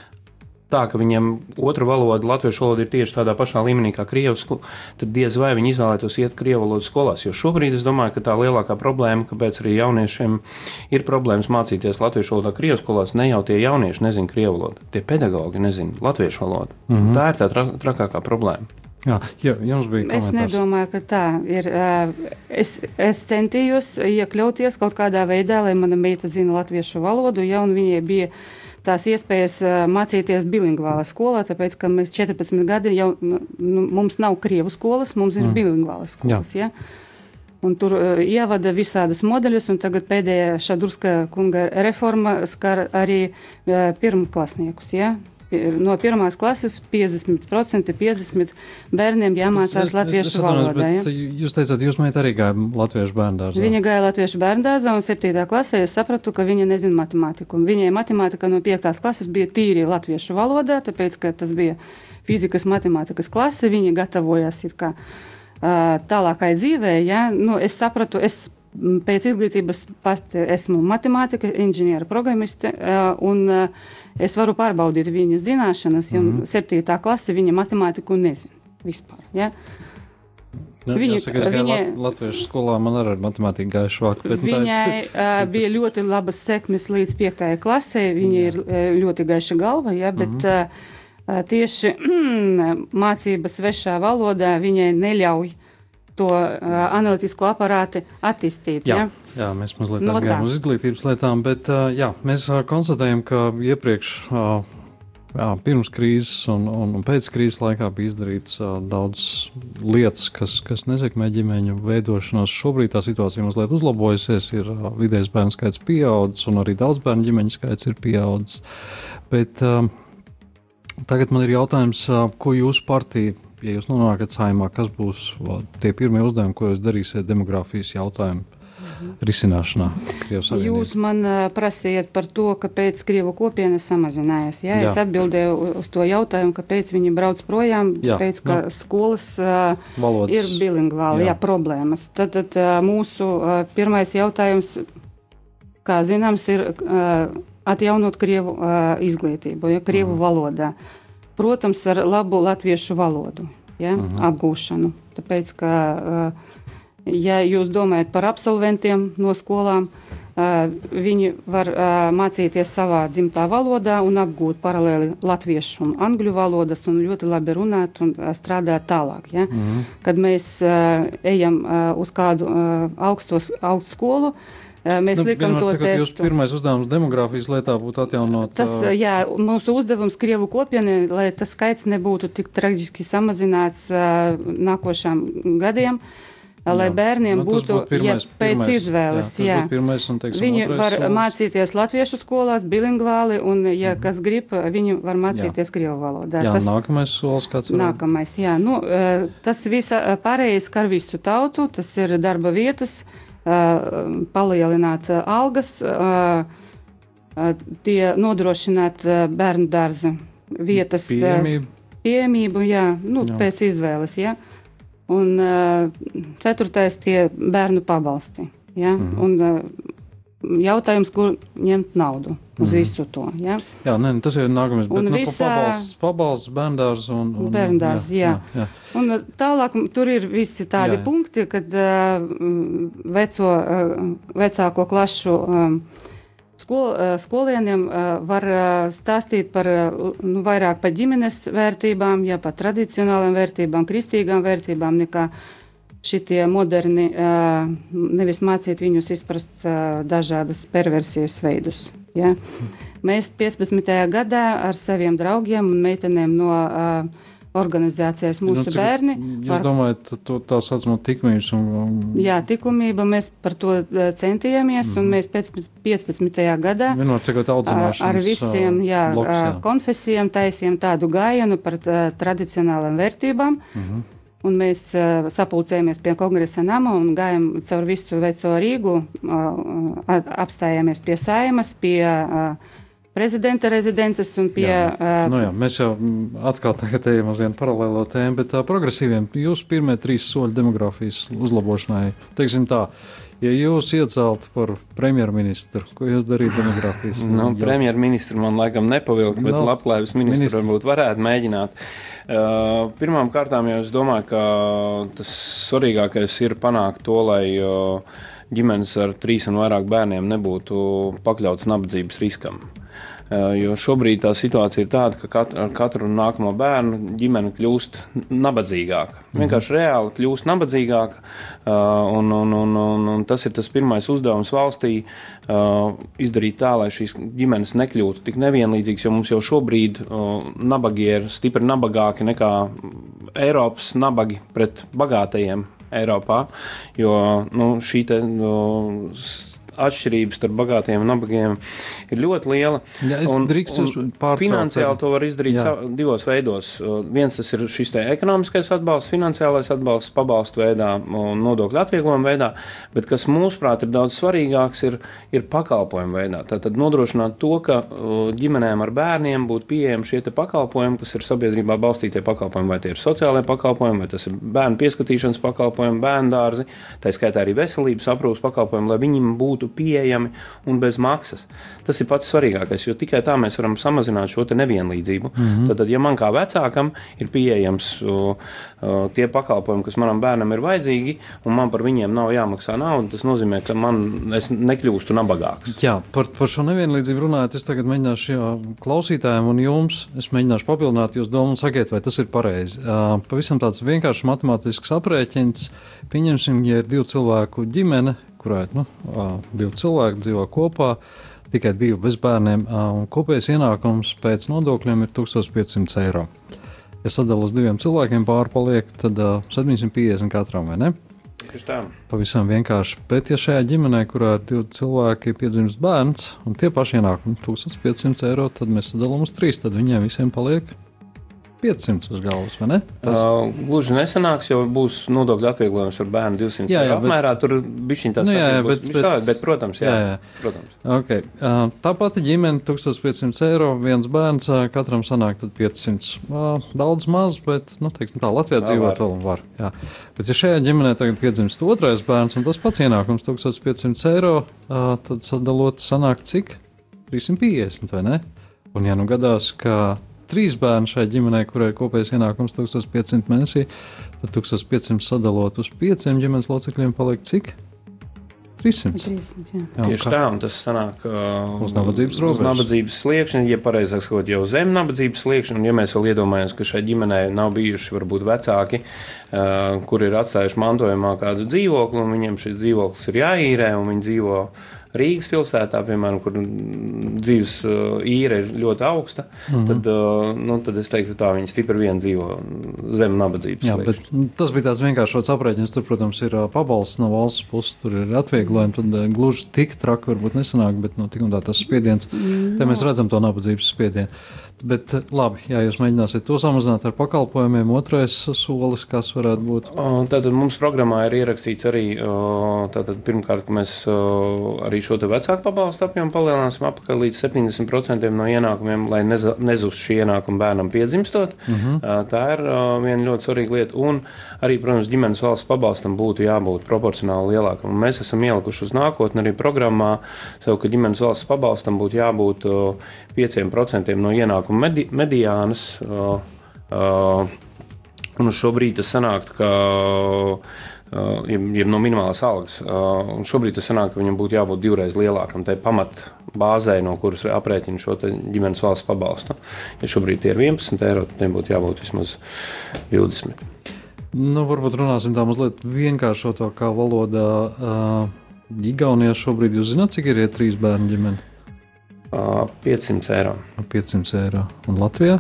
tā, ka viņiem otra valoda, latviešu valoda ir tieši tādā pašā līmenī kā krievu, tad diez vai viņi izvēlētos iet krievu valodas skolās. Jo šobrīd es domāju, ka tā lielākā problēma, kāpēc arī jauniešiem ir problēmas mācīties latviešu valodā krievu skolās, ne jau tie jaunieši nezina krievu valodu, tie pedagogi nezina latviešu valodu. Mm -hmm. Tā ir tā tra trakākā problēma. Jā, jā, jums bija komentārs. Es nedomāju, ka tā ir. Es, es centījos iekļauties kaut kādā veidā, lai mana meita zina latviešu valodu, ja un viņai bija tās iespējas mācīties bilingvālā skolā, tāpēc, ka mēs 14 gadi jau, nu, mums nav Krievu skolas, mums ir mm. bilingvālas skolas. Jā. Ja? Un tur uh, ievada visādus modeļus, un tagad pēdējā Šadurska kunga reforma skar arī uh, pirmklasniekus. Ja? No pirmās klases 50% 50 bērniem jāmācās es, latviešu es, es valodā. Ja? Jūs teicāt, jūs meita arī gāja latviešu bērndārzā. Viņa gāja latviešu bērndārzā un 7. klasē es sapratu, ka viņa nezina matemātiku. Viņai matemātika no 5. klases bija tīri latviešu valodā, tāpēc, ka tas bija fizikas matemātikas klase, viņa gatavojās it kā tālākai dzīvē, ja, nu, es sapratu, es Pēc izglītības pati esmu matemātika, inženiera programmiste, un es varu pārbaudīt viņas zināšanas, jo mm -hmm. septītā klase viņa matemātiku nezina vispār. Ja? Ne, viņa, es viņa, Latviešu skolā man arī matemātika gāja švāk. Viņai uh, bija ļoti labas sekmes līdz piektajai klasē, viņa Jā. ir ļoti gaiša galva, ja, bet mm -hmm. uh, tieši (clears throat) mācības svešā valodā viņai neļauj to uh, analītisko aparāti attīstīt. Jā, ja? jā mēs mazliet no aizgājām uz izglītības lietām, bet uh, jā, mēs uh, konstatējam, ka iepriekš. Uh, Jā, pirms krīzes un, un, un pēc krīzes laikā bija izdarīts uh, daudz lietas, kas, kas nesekmē ģimeņu veidošanos. Šobrīd tā situācija mazliet uzlabojusies, ir uh, vidējais bērnu skaits pieaudzis un arī daudz bērnu ģimeņu skaits ir pieaudzis. Bet uh, tagad man ir jautājums, uh, ko jūsu partija ja jūs nonākat saimā, kas būs va, tie pirmie uzdevumi, ko jūs darīsiet demogrāfijas jautājumu risināšanā? Jūs man prasījat par to, kāpēc Krievu kopiena samazinājās. Jā, jā. Es atbildēju uz to jautājumu, kāpēc viņi brauc projām, jā. pēc ka jā. skolas Valodas. ir bilingvāli, jā. jā, problēmas. Tad, tad mūsu pirmais jautājums, kā zināms, ir atjaunot Krievu izglītību, ja Krievu mm. valodā. Protams, ar labu latviešu valodu ja, uh mhm. -huh. apgūšanu. Tāpēc, ka, eh, ja jūs domājat par absolventiem no skolām, eh, viņi var eh, mācīties savā dzimtā valodā un apgūt paralēli latviešu un angļu valodas un ļoti labi runāt un strādāt tālāk. Ja. Uh mhm. -huh. Kad mēs ejam uz kādu augstos, augstu skolu, Mēs nu, likām to testu. Jūsu pirmais uzdevums demogrāfijas lietā būtu atjaunot. Tas, jā, mūsu uzdevums Krievu kopienai, lai tas skaits nebūtu tik traģiski samazināts nākošām gadiem. Lai jā. bērniem nu, būtu, pirmais, ja pēc pirmais, izvēles, jā, jā. Pirmais un, teiksim, viņi var solis. mācīties latviešu skolās, bilingvāli, un, ja mm. kas grib, viņi var mācīties krievu valodā. Jā, tas, nākamais solis kāds ir? Nākamais, jā. Nu, tas visa pārējais skar visu tautu, tas ir darba vietas, palielināt algas, tie nodrošināt bērnu dārza vietas pieejamību, pieejamību jā, nu, jā. pēc izvēles. Jā. Un ceturtais tie bērnu pabalsti. Ja? Mm -hmm. Un, jautājums, kur ņemt naudu uz mm. visu to. Ja? Jā, nē, nu, tas ir nākamais. Bet, un nu, visā... pabalsts, pabalsts bērndārs un, un bērndārs, jā, jā. jā. Un uh, tālāk tur ir visi tādi jā, jā. punkti, kad uh, veco, uh, vecāko klašu um, skol, uh, skolēniem uh, var stāstīt par nu, vairāk par ģimenes vērtībām, ja par tradicionālām vērtībām, kristīgām vērtībām nekā šitie moderni, nevis mācīt viņus izprast dažādas perversijas veidus. Ja? Mēs 15. gadā ar saviem draugiem un meitenēm no organizācijas nu, mūsu nu, bērni. Jūs par... domājat, to tā saucamo tikumības un, un... Jā, tikumība, mēs par to centījāmies, mm. un mhm. mēs pēc 15. gadā Vienot, ar visiem jā, bloks, jā. konfesijām taisījām tādu gājienu par tradicionālām vērtībām. Mm -hmm. Un mēs uh, sapulcējāmies pie kongresa nama un gājām caur visu veco Rīgu, uh, apstājāmies pie saimas, pie uh, prezidenta rezidentes un pie. Jā, uh, nu jā, mēs jau atkal tagad ejam uz vienu paralēlo tēmu, bet uh, progresīviem jūsu pirmie trīs soļi demogrāfijas uzlabošanai, teiksim tā. Ja jūs ieceltu par premjerministru, ko jūs darītu demogrāfijas? Nu, premjerministru man laikam nepavilkt, bet no, labklājības ministru ministru. varbūt varētu mēģināt. Uh, pirmām kārtām jau es domāju, ka tas svarīgākais ir panākt to, lai uh, ģimenes ar trīs un vairāk bērniem nebūtu pakļauts nabadzības riskam. Uh, jo šobrīd tā situācija ir tāda, ka katru, ar katru nākamo bērnu ģimene kļūst nabadzīgāka. Mhm. Vienkārši reāli kļūst nabadzīgāka, un, un, un, un, un tas ir tas pirmais uzdevums valstī uh, izdarīt tā, lai šīs ģimenes nekļūtu tik nevienlīdzīgas, jo mums jau šobrīd uh, nabagi ir stipri nabagāki nekā Eiropas nabagi pret bagātajiem Eiropā, jo nu, šī te, uh, atšķirības starp bagātiem un nabagiem ir ļoti liela. Ja es drīkstu pārtraukt. Finansiāli to var izdarīt jā. divos veidos. Viens tas ir šis te ekonomiskais atbalsts, finansiālais atbalsts, pabalstu veidā un nodokļu atvieglojuma veidā, bet kas mūsuprāt ir daudz svarīgāks, ir, ir pakalpojumu veidā. Tātad nodrošināt to, ka ģimenēm ar bērniem būtu pieejami šie pakalpojumi, kas ir sabiedrībā balstītie pakalpojumi, vai tie ir sociālai pakalpojumi, vai tas ir bērnu pieskatīšanas pakalpojumi, bērnu dārzi, tā skaitā arī veselības aprūpas pakalpojumi, lai viņiem būtu pieejami un bez maksas. Tas ir pats svarīgākais, jo tikai tā mēs varam samazināt šo nevienlīdzību. Mm -hmm. tad, ja man kā vecākam ir pieejams uh, uh, tie pakalpojumi, kas manam bērnam ir vajadzīgi, un man par viņiem nav jāmaksā nauda, tas nozīmē, ka man nekļūstu nabagāks. Jā, par, par šo nevienlīdzību runājot, es tagad mēģināšu jā, klausītājiem un jums, es mēģināšu papildināt jūs domu un sakiet, vai tas ir pareizi. Uh, pavisam tāds vienkāršs matemātisks aprēķins. Pieņemsim, ja ir divu cilvēku ģimene, kurā nu, divi cilvēki dzīvo kopā, tikai divi bez bērniem, un kopējais ienākums pēc nodokļiem ir 1500 eiro. Ja sadalās diviem cilvēkiem pārpaliek, tad 750 katram vai ne? Pavisam vienkārši. Bet, ja šajā ģimenē, kurā ir divi cilvēki, piedzimst bērns un tie paši ienākumi 1500 eiro, tad mēs sadalām uz trīs, tad viņiem visiem paliek 500 uz galvas, vai ne? Tas... Uh, gluži nesanāks, jo būs nodokļu atvieglojums par bērnu 200 jā, jā, apmērā. Bet... Tur bišķiņ tāds nu, jā, jā, bet, bet, savēt, bet, protams, jā. jā, jā. protams. Okay. Uh, tā pati ģimene 1500 eiro, viens bērns, uh, katram sanāk 500. Uh, daudz maz, bet, nu, teiksim tā, Latvijā jā, dzīvot vēl var. Jā. Bet, ja šajā ģimenē tagad piedzimst otrais bērns un tas pats ienākums 1500 eiro, uh, tad sadalot sanāk cik? 350, vai ne? Un ja nu gadās, ka trīs bērni šai ģimenei, kurai ir kopējais ienākums 1500 mēnesī, tad 1500 sadalot uz pieciem ģimenes locekļiem paliek cik? 300. 300 jā. Jā, Tieši kā? tā, un tas sanāk uh, uz nabadzības robežas. Uz nabadzības sliekšņa, ja pareizāk sakot, jau zem nabadzības sliekšņa, un ja mēs vēl iedomājamies, ka šai ģimenei nav bijuši varbūt vecāki, uh, kuri ir atstājuši mantojumā kādu dzīvokli, un viņiem šis dzīvoklis ir jāīrē, un viņi dzīvo Rīgas pilsētā, piemēram, kur dzīves uh, īre ir ļoti augsta, mm -hmm. tad, uh, nu, tad es teiktu, tā viņi stipri vien dzīvo zem nabadzības. Jā, bet nu, tas bija tāds vienkāršs aprēķins. Tur, protams, ir uh, pabalsts no valsts puses, tur ir atvieglojumi. Tad gluži tik traki varbūt nesanāk, bet nu, tik un tā tas spiediens. Mm. Te mēs redzam to nabadzības spiedienu. Bet labi, ja jūs mēģināsiet to samazināt ar pakalpojumiem, otrais solis, kas varētu būt? Tātad mums programmā ir ierakstīts arī, tātad pirmkārt, mēs arī šo te vecāku pabalstu apjomu palielināsim apakaļ līdz 70% no ienākumiem, lai nezust šī ienākuma bērnam piedzimstot. Uh mhm. -huh. Tā ir viena ļoti svarīga lieta. Un arī, protams, ģimenes valsts pabalstam būtu jābūt proporcionāli lielākam. Un mēs esam ielikuši uz nākotni arī programmā, sev, ka ģimenes valsts pabalstam būtu jābūt 5% no ienākuma medi mediānas. Uh, uh, un šobrīd tas sanāk, ka Uh, jeb no minimālās algas. Uh, šobrīd tas sanāk, ka viņam būtu jābūt divreiz lielākam, tai pamatbāzē, no kuras aprēķina šo ģimenes valsts pabalstu. Ja šobrīd tie ir 11 eiro, tad tiem būtu jābūt vismaz 20. Nu, varbūt runāsim tā mazliet vienkāršotākā valodā. Uh, Igaunijā šobrīd jūs zināt, cik ir trīs bērnu ģimene? 500 eiro. 500 eiro. Un Latvijā?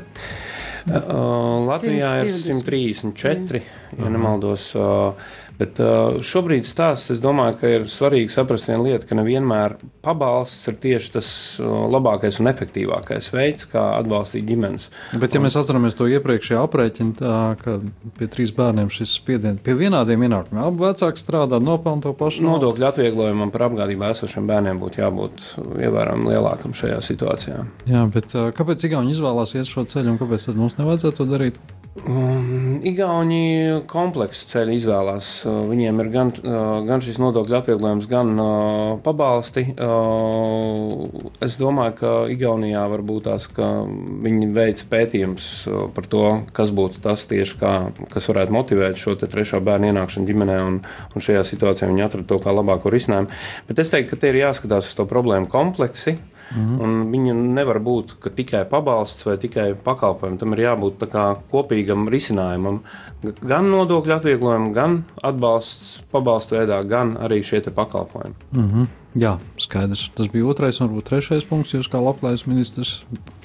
Uh, Latvijā ir 134, ja nemaldos. Uh, Bet uh, šobrīd stāsts, es domāju, ka ir svarīgi saprast vienu lietu, ka nevienmēr pabalsts ir tieši tas uh, labākais un efektīvākais veids, kā atbalstīt ģimenes. Bet, ja un, mēs atceramies to iepriekšējā aprēķinu, ka pie trīs bērniem šis spiediens pie vienādiem ienākumiem, abi vecāki strādā, nopelna to pašu. Nodokļu atvieglojumam par apgādībā esošiem bērniem būtu jābūt ievērojami lielākam šajā situācijā. Jā, bet uh, kāpēc Igauni izvēlās iet šo ceļu un kāpēc mums nevajadzētu to darīt? Um, Igauni kompleksu ceļu izvēlās. Uh, viņiem ir gan, uh, gan šis nodokļu atvieglojums, gan uh, pabalsti. Es domāju, ka Igaunijā var būt tās, ka viņi veic pētījums par to, kas būtu tas tieši, kā, kas varētu motivēt šo trešo bērnu ienākšanu ģimenē, un, un šajā situācijā viņi atrada to kā labāko risinājumu. Bet es teiktu, ka te ir jāskatās uz to problēmu kompleksi. Uh, Mm -hmm. Viņa nevar būt tikai pabalsts vai tikai pakalpojums. Tam ir jābūt kopīgam risinājumam. Gan nodokļu atvieglojumam, gan atbalsts pabalstu veidā, gan arī šie pakalpojumi. Mm -hmm. Jā, skaidrs. Tas bija otrais, varbūt trešais punkts. Jūs kā labklājības ministrs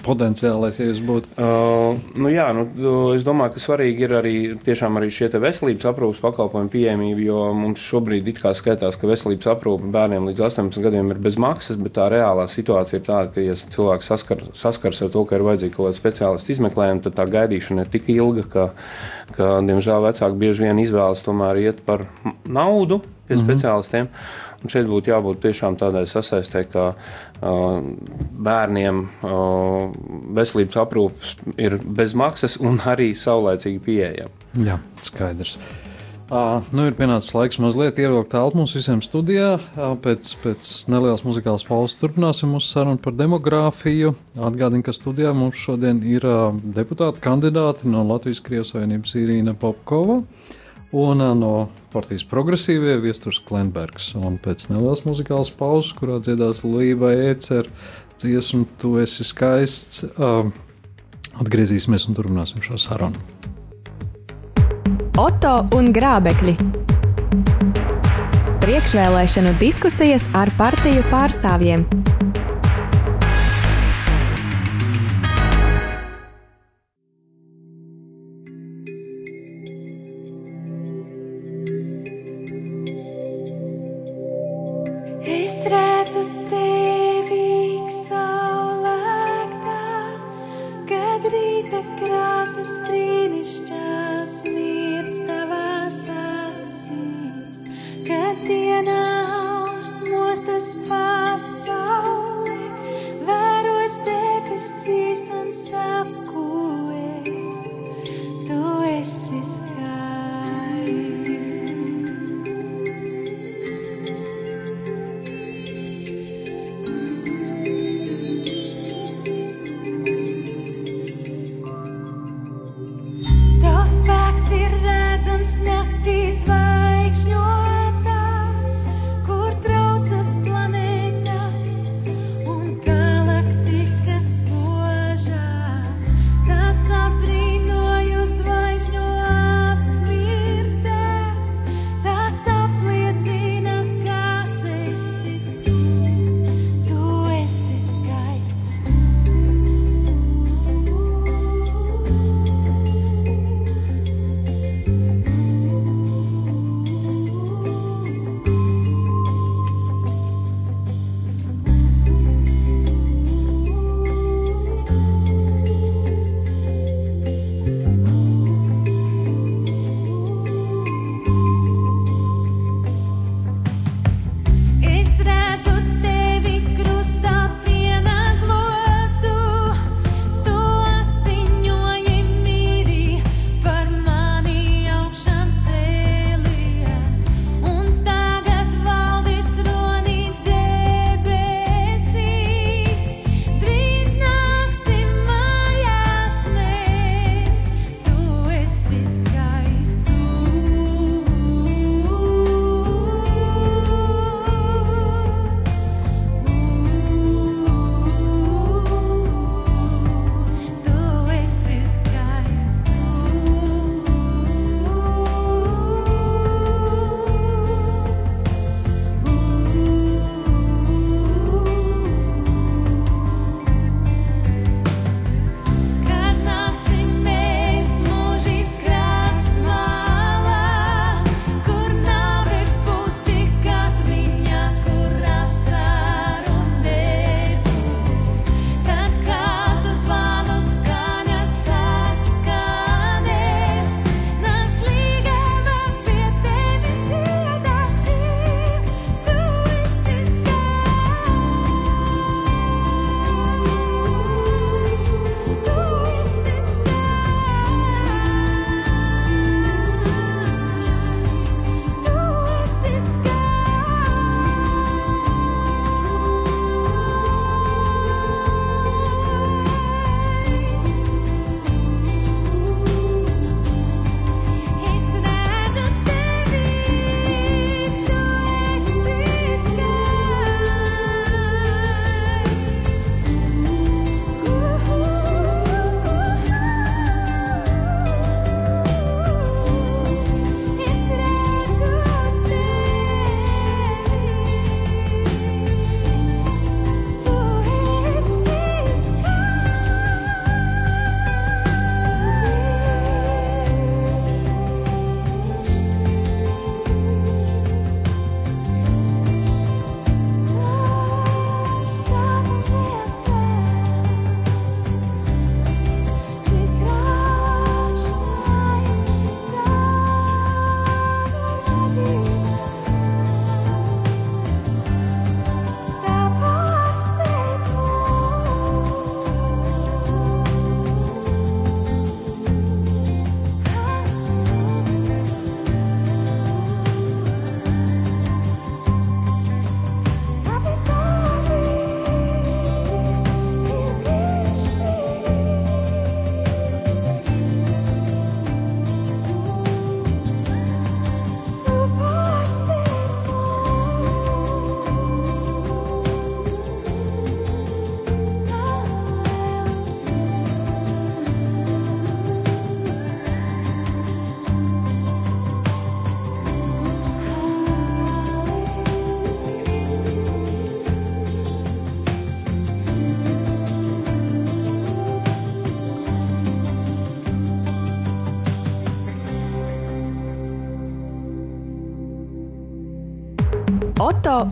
potenciālais, ja jūs būtu? Uh, nu jā, nu, es domāju, ka svarīgi ir arī, arī šie veselības aprūpas pakalpojumu pieejamība, jo mums šobrīd it kā skaitās, ka veselības aprūpe bērniem līdz 18 gadiem ir bez maksas, bet tā reālā situācija ir tāda, ka, ja cilvēks saskar, saskars ar to, ka ir vajadzīga kaut kāda speciālista izmeklējuma, tad tā gaidīšana ir tik ilga, ka, ka diemžēl vecāki bieži vien izvēlas tomēr iet par naudu pie mm -hmm. speciālistiem. Un šeit būtu jābūt tiešām tādai sasaistē, ka uh, bērniem uh, veselības aprūpes ir bez maksas un arī saulēcīgi pieejama. Jā, skaidrs. Uh, nu ir pienācis laiks mazliet ievilkt telpu mums visiem studijā. Uh, pēc, pēc nelielas muzikālas pauzes turpināsim mūsu sarunu par demogrāfiju. Atgādinu, ka studijā mums šodien ir uh, deputāta kandidāti no Latvijas Krievijas Savienības Irīna Popkova. Uh, un no partijas progresīvie Viestures Klenbergs. Un pēc nelielas muzikālas pauzes, kurā dziedās Līva Ecer dziesmu Tu esi skaists, atgriezīsimies un turpināsim šo sarunu. Oto un Grābekļi Priekšvēlēšanu diskusijas ar partiju pārstāvjiem this place.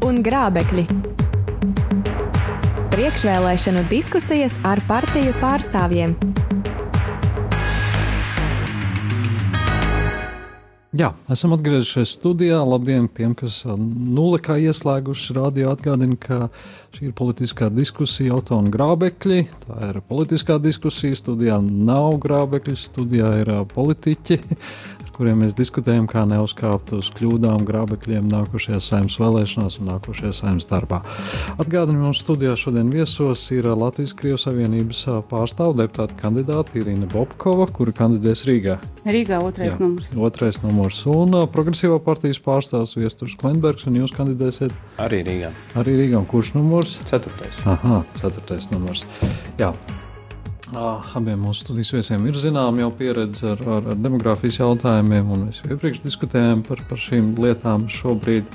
Un Grābekļi. Priekšvēlēšanu diskusijas ar partiju pārstāvjiem. Jā, esam atgriezušies studijā. Labdien tiem, kas nulikā ieslēguši radio. Atgādinu, ka šī ir politiskā diskusija, auto un grābekļi. Tā ir politiskā diskusija. Studijā nav grābekļi, studijā ir politiķi kuriem mēs diskutējam, kā neuzkāpt uz kļūdām, grābekļiem nākošajās saimnes vēlēšanās un nākošajā saimnes darbā. Atgādinu, mums studijā šodien viesos ir Latvijas Krievijas Savienības pārstāvu deputāta kandidāte Irina Bobkova, kura kandidēs Rīgā. Rīgā otrais Jā, numurs. Otrais numurs un progresīvā partijas pārstāvs Viesturs Klenbergs, un jūs kandidēsiet arī Rīgā. Arī Rīgā. Un kurš numurs? Ceturtais. Aha, ceturtais numurs. Jā. Abiem mūsu studijas viesiem ir zināma jau pieredze ar, ar, ar demogrāfijas jautājumiem, un mēs jau iepriekš diskutējām par, par šīm lietām šobrīd.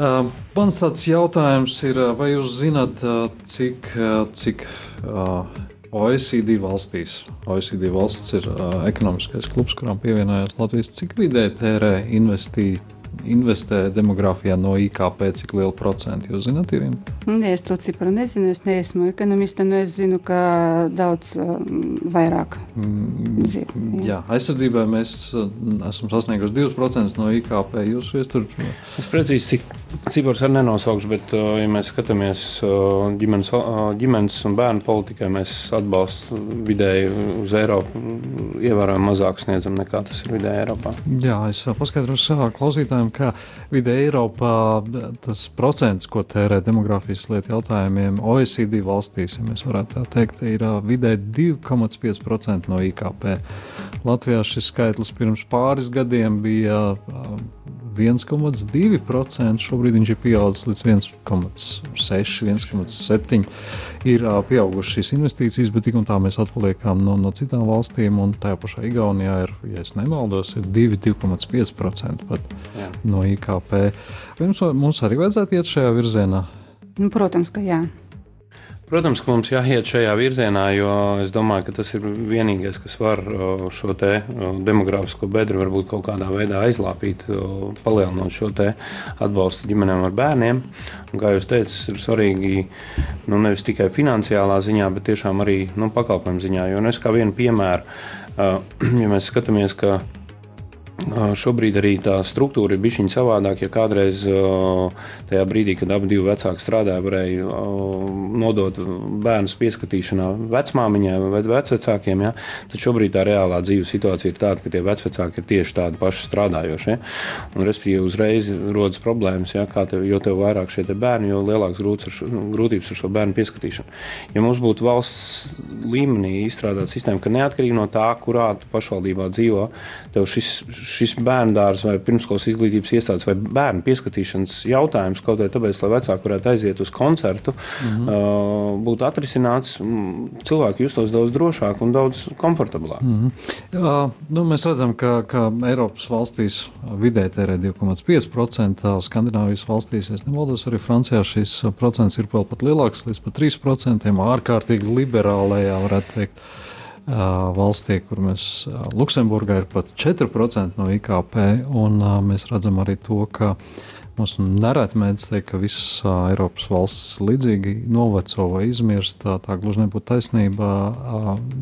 Uh, mans tāds jautājums ir, vai jūs zināt, cik, cik uh, OECD valstīs, OECD valsts ir uh, ekonomiskais klubs, kuram pievienojās Latvijas, cik vidē tērē investīcija? Investē demogrāfijā no IKP, cik lielu procentu jūs zināt? Ir? Nē, es to cipru nezinu. Es neesmu ekonomiste, un es zinu, ka daudz um, vairāk. Mm, Dzīv, jā. jā, aizsardzībai mēs uh, esam sasnieguši 2% no IKP. Jūs viestur? Es precīzi cik cipars ar nenosaukšu, bet, uh, ja mēs skatāmies uh, ģimenes, ģimenes un bērnu politikai, mēs atbalstu vidēji uz Eiropu ievērojami mazāk sniedzam nekā tas ir vidēji Eiropā. Jā, es paskaidrošu savā klausītājiem ka vidē Eiropā tas procents, ko tērē demogrāfijas lietu jautājumiem OECD valstīs, ja mēs varētu tā teikt, ir vidē 2,5% no IKP. Latvijā šis skaitlis pirms pāris gadiem bija 1,2%, šobrīd viņš ir pieaudzis līdz 1,6, 1,7. Ir pieaugušas šīs investīcijas, bet tik un tā mēs atpaliekam no, no citām valstīm. Un tajā pašā Igaunijā ir, ja nemaldos, ir 2,5% pat jā. no IKP. Vai mums, mums arī vajadzētu iet šajā virzienā? Nu, protams, ka jā. Protams, ka mums jāiet šajā virzienā, jo es domāju, ka tas ir vienīgais, kas var šo demogrāfisko bedru varbūt kaut kādā veidā aizlāpīt, palielinot šo atbalstu ģimenēm ar bērniem. Un, kā jūs teicat, ir svarīgi nu, nevis tikai finansiālā ziņā, bet tiešām arī nu, pakalpojumu ziņā. Jo nu, es kā vienu piemēru, (clears throat) ja mēs skatāmies, ka Šobrīd arī tā struktūra ir bijusi savādāka. Ja kādreiz tajā brīdī, kad abi vecāki strādāja, varēja nodot bērnus pieskatīšanā vecmāmiņai vai vecākiem, ja? tad šobrīd tā reālā dzīves situācija ir tāda, ka tie vecāki ir tieši tādi paši strādājošie. Ja? Un, respektīvi, uzreiz rodas problēmas, ja? tev, jo tev vairāk šie bērni, jo lielākas nu, grūtības ar šo bērnu pieskatīšanu. Ja mums būtu valsts līmenī izstrādāta sistēma, ka neatkarīgi no tā, kurā pašvaldībā dzīvo, tev šis šis bērndārs vai pirmskolas izglītības iestādes vai bērnu pieskatīšanas jautājums kaut vai tāpēc, lai vecāki varētu aiziet uz koncertu, mm -hmm. uh, būtu atrisināts, cilvēki justos daudz drošāk un daudz komfortablāk. Mm -hmm. Jā, nu, mēs redzam, ka, ka Eiropas valstīs vidē tērē 2,5%, Skandināvijas valstīs, es nemaldos, arī Francijā šis procents ir vēl pat lielāks, līdz pat 3%, ārkārtīgi liberālajā, varētu teikt valstī, kur mēs Luksemburgā ir pat 4% no IKP, un mēs redzam arī to, ka mums nereti mēdz teikt, ka visas Eiropas valsts līdzīgi noveco vai izmirst. Tā, tā gluži nebūtu taisnība.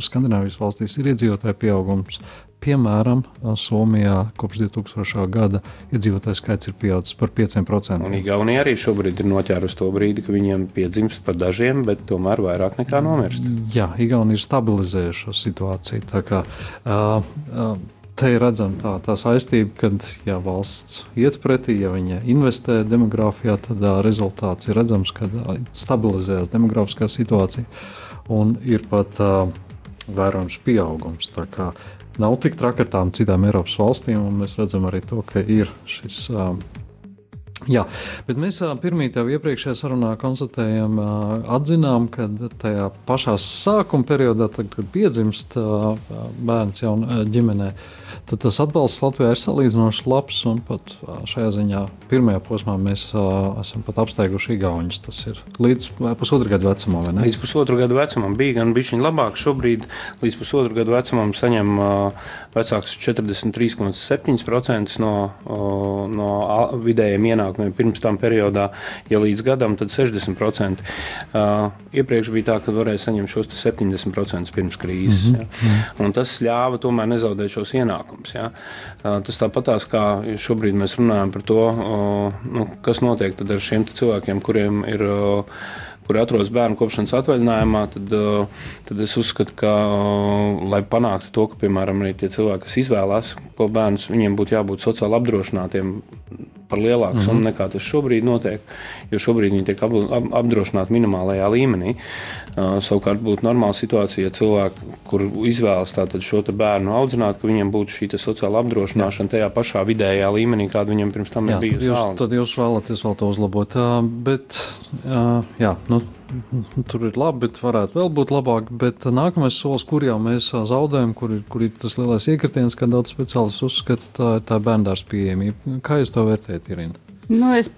Skandināvijas valstīs ir iedzīvotāju pieaugums, Piemēram, Somijā kopš 2000. gada iedzīvotāju skaits ir pieaudzis par 5%. Un Igaunija arī šobrīd ir noķērusi to brīdi, ka viņiem piedzimst par dažiem, bet tomēr vairāk nekā nomirst. Jā, Igaunija ir stabilizējuši šo situāciju. Tā kā, uh, uh, te ir redzama tā, tā saistība, ka, ja valsts iet pretī, ja viņa investē demogrāfijā, tad uh, rezultāts ir redzams, ka uh, stabilizējas demografiskā situācija un ir pat uh, vērojams pieaugums. Tā kā nav tik traki ar tām citām Eiropas valstīm, un mēs redzam arī to, ka ir šis. Jā, bet mēs pirmie jau iepriekšējā sarunā konstatējām, atzinām, ka tajā pašā sākuma periodā, tad, kad piedzimst bērns jaunā ģimenē, tad tas atbalsts Latvijā ir salīdzinoši labs. Pat šajā ziņā pirmajā posmā mēs uh, esam pat apsteiguši Igaunijas. Tas ir līdz pusotru gadu vecumam. Līdz pusotru gadu vecumam bija gan bišķiņ labāk. Šobrīd līdz pusotru gadu vecumam saņem uh, vecāks 43,7% no, uh, no vidējiem ienākumiem. Pirms tam periodā, ja līdz gadam, tad 60%. Uh, iepriekš bija tā, ka varēja saņemt šos 70% pirms krīzes. Mm -hmm. ja? Un tas ļāva tomēr nezaudēt šos ienākumus. Ja? Uh, tas tāpatās kā šobrīd mēs runājam par to, nu, kas notiek ar šiem cilvēkiem, kuriem ir. Kuri atrodas bērnu kopšanas atvaļinājumā, tad, tad es uzskatu, ka, lai panāktu to, ka, piemēram, arī tie cilvēki, kas izvēlās ko bērnus, viņiem būtu jābūt sociāli apdrošinātiem par lielāku mm -hmm. summu nekā tas šobrīd notiek. Jo šobrīd viņi tiek ap, ap, apdrošināti minimālajā līmenī. Uh, savukārt būtu normāla situācija, ja cilvēki, kur izvēlas šo bērnu audzināt, ka viņiem būtu šī sociāla apdrošināšana tajā pašā vidējā līmenī, kāda viņiem pirms tam jā, ir bijusi. Jūs, tad jūs vēlaties vēl to uzlabot. Uh, bet, uh, jā, nu, (laughs) Tur ir labi, bet varētu vēl būt labāk. Bet nākamais solis, kur jau mēs zaudējam, kur ir, kur ir tas lielais iekritiens, kad daudz speciālistu uzskata, tā ir tā bērndārs pieejamība. Kā jūs to vērtējat, Irina? Nu, es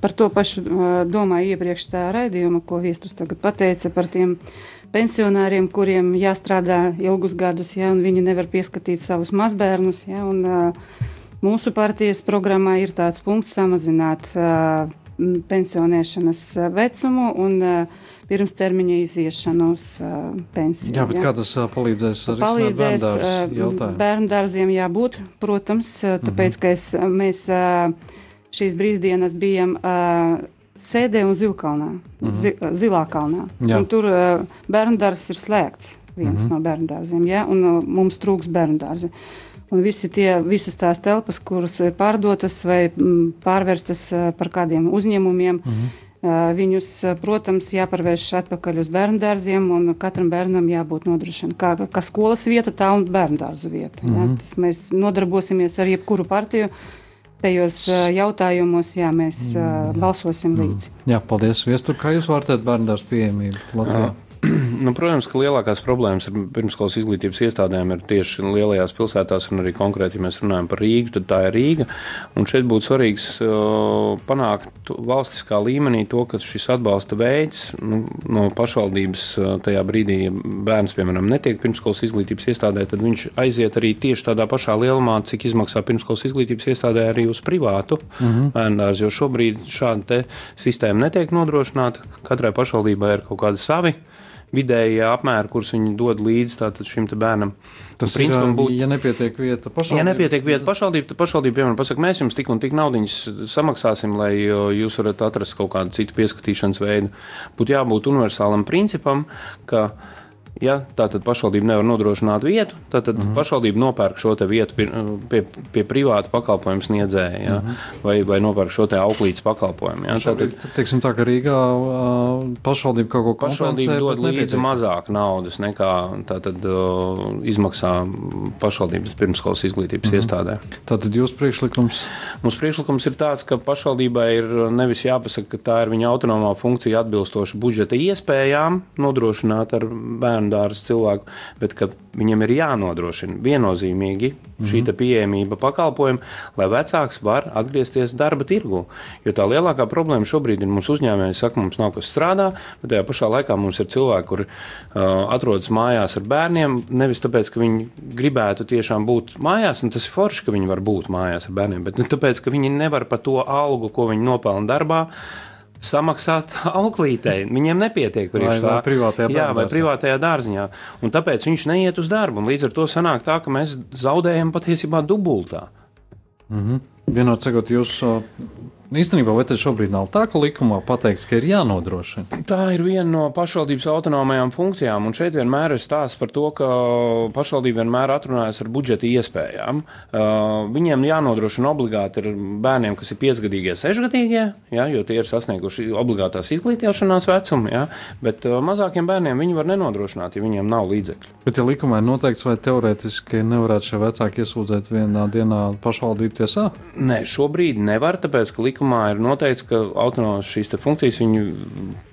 par to pašu domāju iepriekš tā raidījuma, ko Viesturs tagad pateica par tiem pensionāriem, kuriem jāstrādā ilgus gadus, ja, un viņi nevar pieskatīt savus mazbērnus. Ja, un, mūsu partijas programmā ir tāds punkts samazināt pensionēšanas vecumu un pirms termiņa iziešanu uz pensiju. Jā, bet jā. kā tas palīdzēs arī palīdzēs bērnu dārziem jābūt, protams, tāpēc, mhm. ka es, mēs šīs brīvdienas bijām Sēdē un Zilkalnā, mhm. zi, Zilā kalnā. Tur bērnu dārzs ir slēgts, viens mhm. no bērnu dārziem, ja, un mums trūks bērnu dārzi. Un visi tie, visas tās telpas, kuras ir pārdotas vai pārvērstas par kādiem uzņēmumiem, mm -hmm. Viņus, protams, jāpārvērš atpakaļ uz bērnu dārziem, un katram bērnam jābūt nodrošinātam kā, kā skolas vieta, tā un bērnu dārza vieta. Mm -hmm. ja? Tas mēs nodarbosimies ar jebkuru partiju. Tajos jautājumos, jā, mēs mm -hmm. balsosim līdzi. Jā, paldies. Viestur, kā jūs vērtējat bērnu dārza pieejamību Latvijā? Jā. (clears throat) nu, protams, ka lielākās problēmas ar pirmskolas izglītības iestādēm ir tieši lielajās pilsētās, un arī konkrēti, ja mēs runājam par Rīgu, tad tā ir Rīga. Un šeit būtu svarīgs uh, panākt valstiskā līmenī to, ka šis atbalsta veids nu, no pašvaldības uh, tajā brīdī, ja bērns, piemēram, netiek pirmskolas izglītības iestādē, tad viņš aiziet arī tieši tādā pašā lielumā, cik izmaksā pirmskolas izglītības iestādē arī uz privātu mm -hmm. bērndārzu, jo šobrīd šāda sistēma netiek nodrošināta. Katrai pašvaldībai ir kaut kādi savi vidējie apmēri, kurus viņi dod līdzi šim bērnam. Tas principam būtu, ja nepietiek vieta pašvaldībai. Ja nepietiek vieta pašvaldībai, tad pašvaldība, piemēram, pasaka, mēs jums tik un tik naudiņas samaksāsim, lai jūs varat atrast kaut kādu citu pieskatīšanas veidu. Būtu jābūt universālam principam, ka Ja tātad pašvaldība nevar nodrošināt vietu, tad, mm -hmm. pašvaldība nopērk šo vietu pie, pie, pie privāta pakalpojumu sniedzēja ja, mm -hmm. vai, vai nopērk šo auklītes pakalpojumu. Ja. Tātad, teiksim, tā, ka Rīgā pašvaldība kaut ko pašvaldība dod līdzi mazāk naudas nekā tātad, uh, izmaksā pašvaldības pirmskolas izglītības mm -hmm. iestādē. Tātad jūsu priekšlikums? Mūsu priekšlikums ir tāds, ka pašvaldībai ir nevis jāpasaka, ka tā ir viņa autonomā funkcija atbilstoši budžeta iespējām nodrošināt ar bērnu bērndārza cilvēku, bet viņam ir jānodrošina viennozīmīgi mm -hmm. šī pieejamība pakalpojuma, lai vecāks var atgriezties darba tirgu. Jo tā lielākā problēma šobrīd ir mūsu uzņēmēji, saka, mums nav kas strādā, bet tajā pašā laikā mums ir cilvēki, kuri uh, atrodas mājās ar bērniem, nevis tāpēc, ka viņi gribētu tiešām būt mājās, un tas ir forši, ka viņi var būt mājās ar bērniem, bet ne tāpēc, ka viņi nevar par to algu, ko viņi nopelna darbā, samaksāt (laughs) auklītei. Viņiem nepietiek priekš tā. Vai privātajā, jā, vai privātajā dārziņā. Un tāpēc viņš neiet uz darbu. Līdz ar to sanāk tā, ka mēs zaudējam patiesībā dubultā. Mm -hmm. Vienot sakot, jūs Īstenībā, vai tas šobrīd nav tā, ka likumā pateikts, ka ir jānodrošina? Tā ir viena no pašvaldības autonomajām funkcijām, un šeit vienmēr ir stāsts par to, ka pašvaldība vienmēr atrunājas ar budžeta iespējām. Uh, viņiem jānodrošina obligāti ar bērniem, kas ir piecgadīgie, sešgadīgie, ja, jo tie ir sasnieguši obligātās izglītošanās vecumu, ja, bet uh, mazākiem bērniem viņi var nenodrošināt, ja viņiem nav līdzekļu. Bet, ja likumā ir noteikts, vai teorētiski nevarētu šie vecāki iesūdzēt vienā dienā pašvaldību tiesā? Nē, šobrīd nevar, tāpēc, ka likumā ir noteikts, ka autonomās šīs funkcijas viņi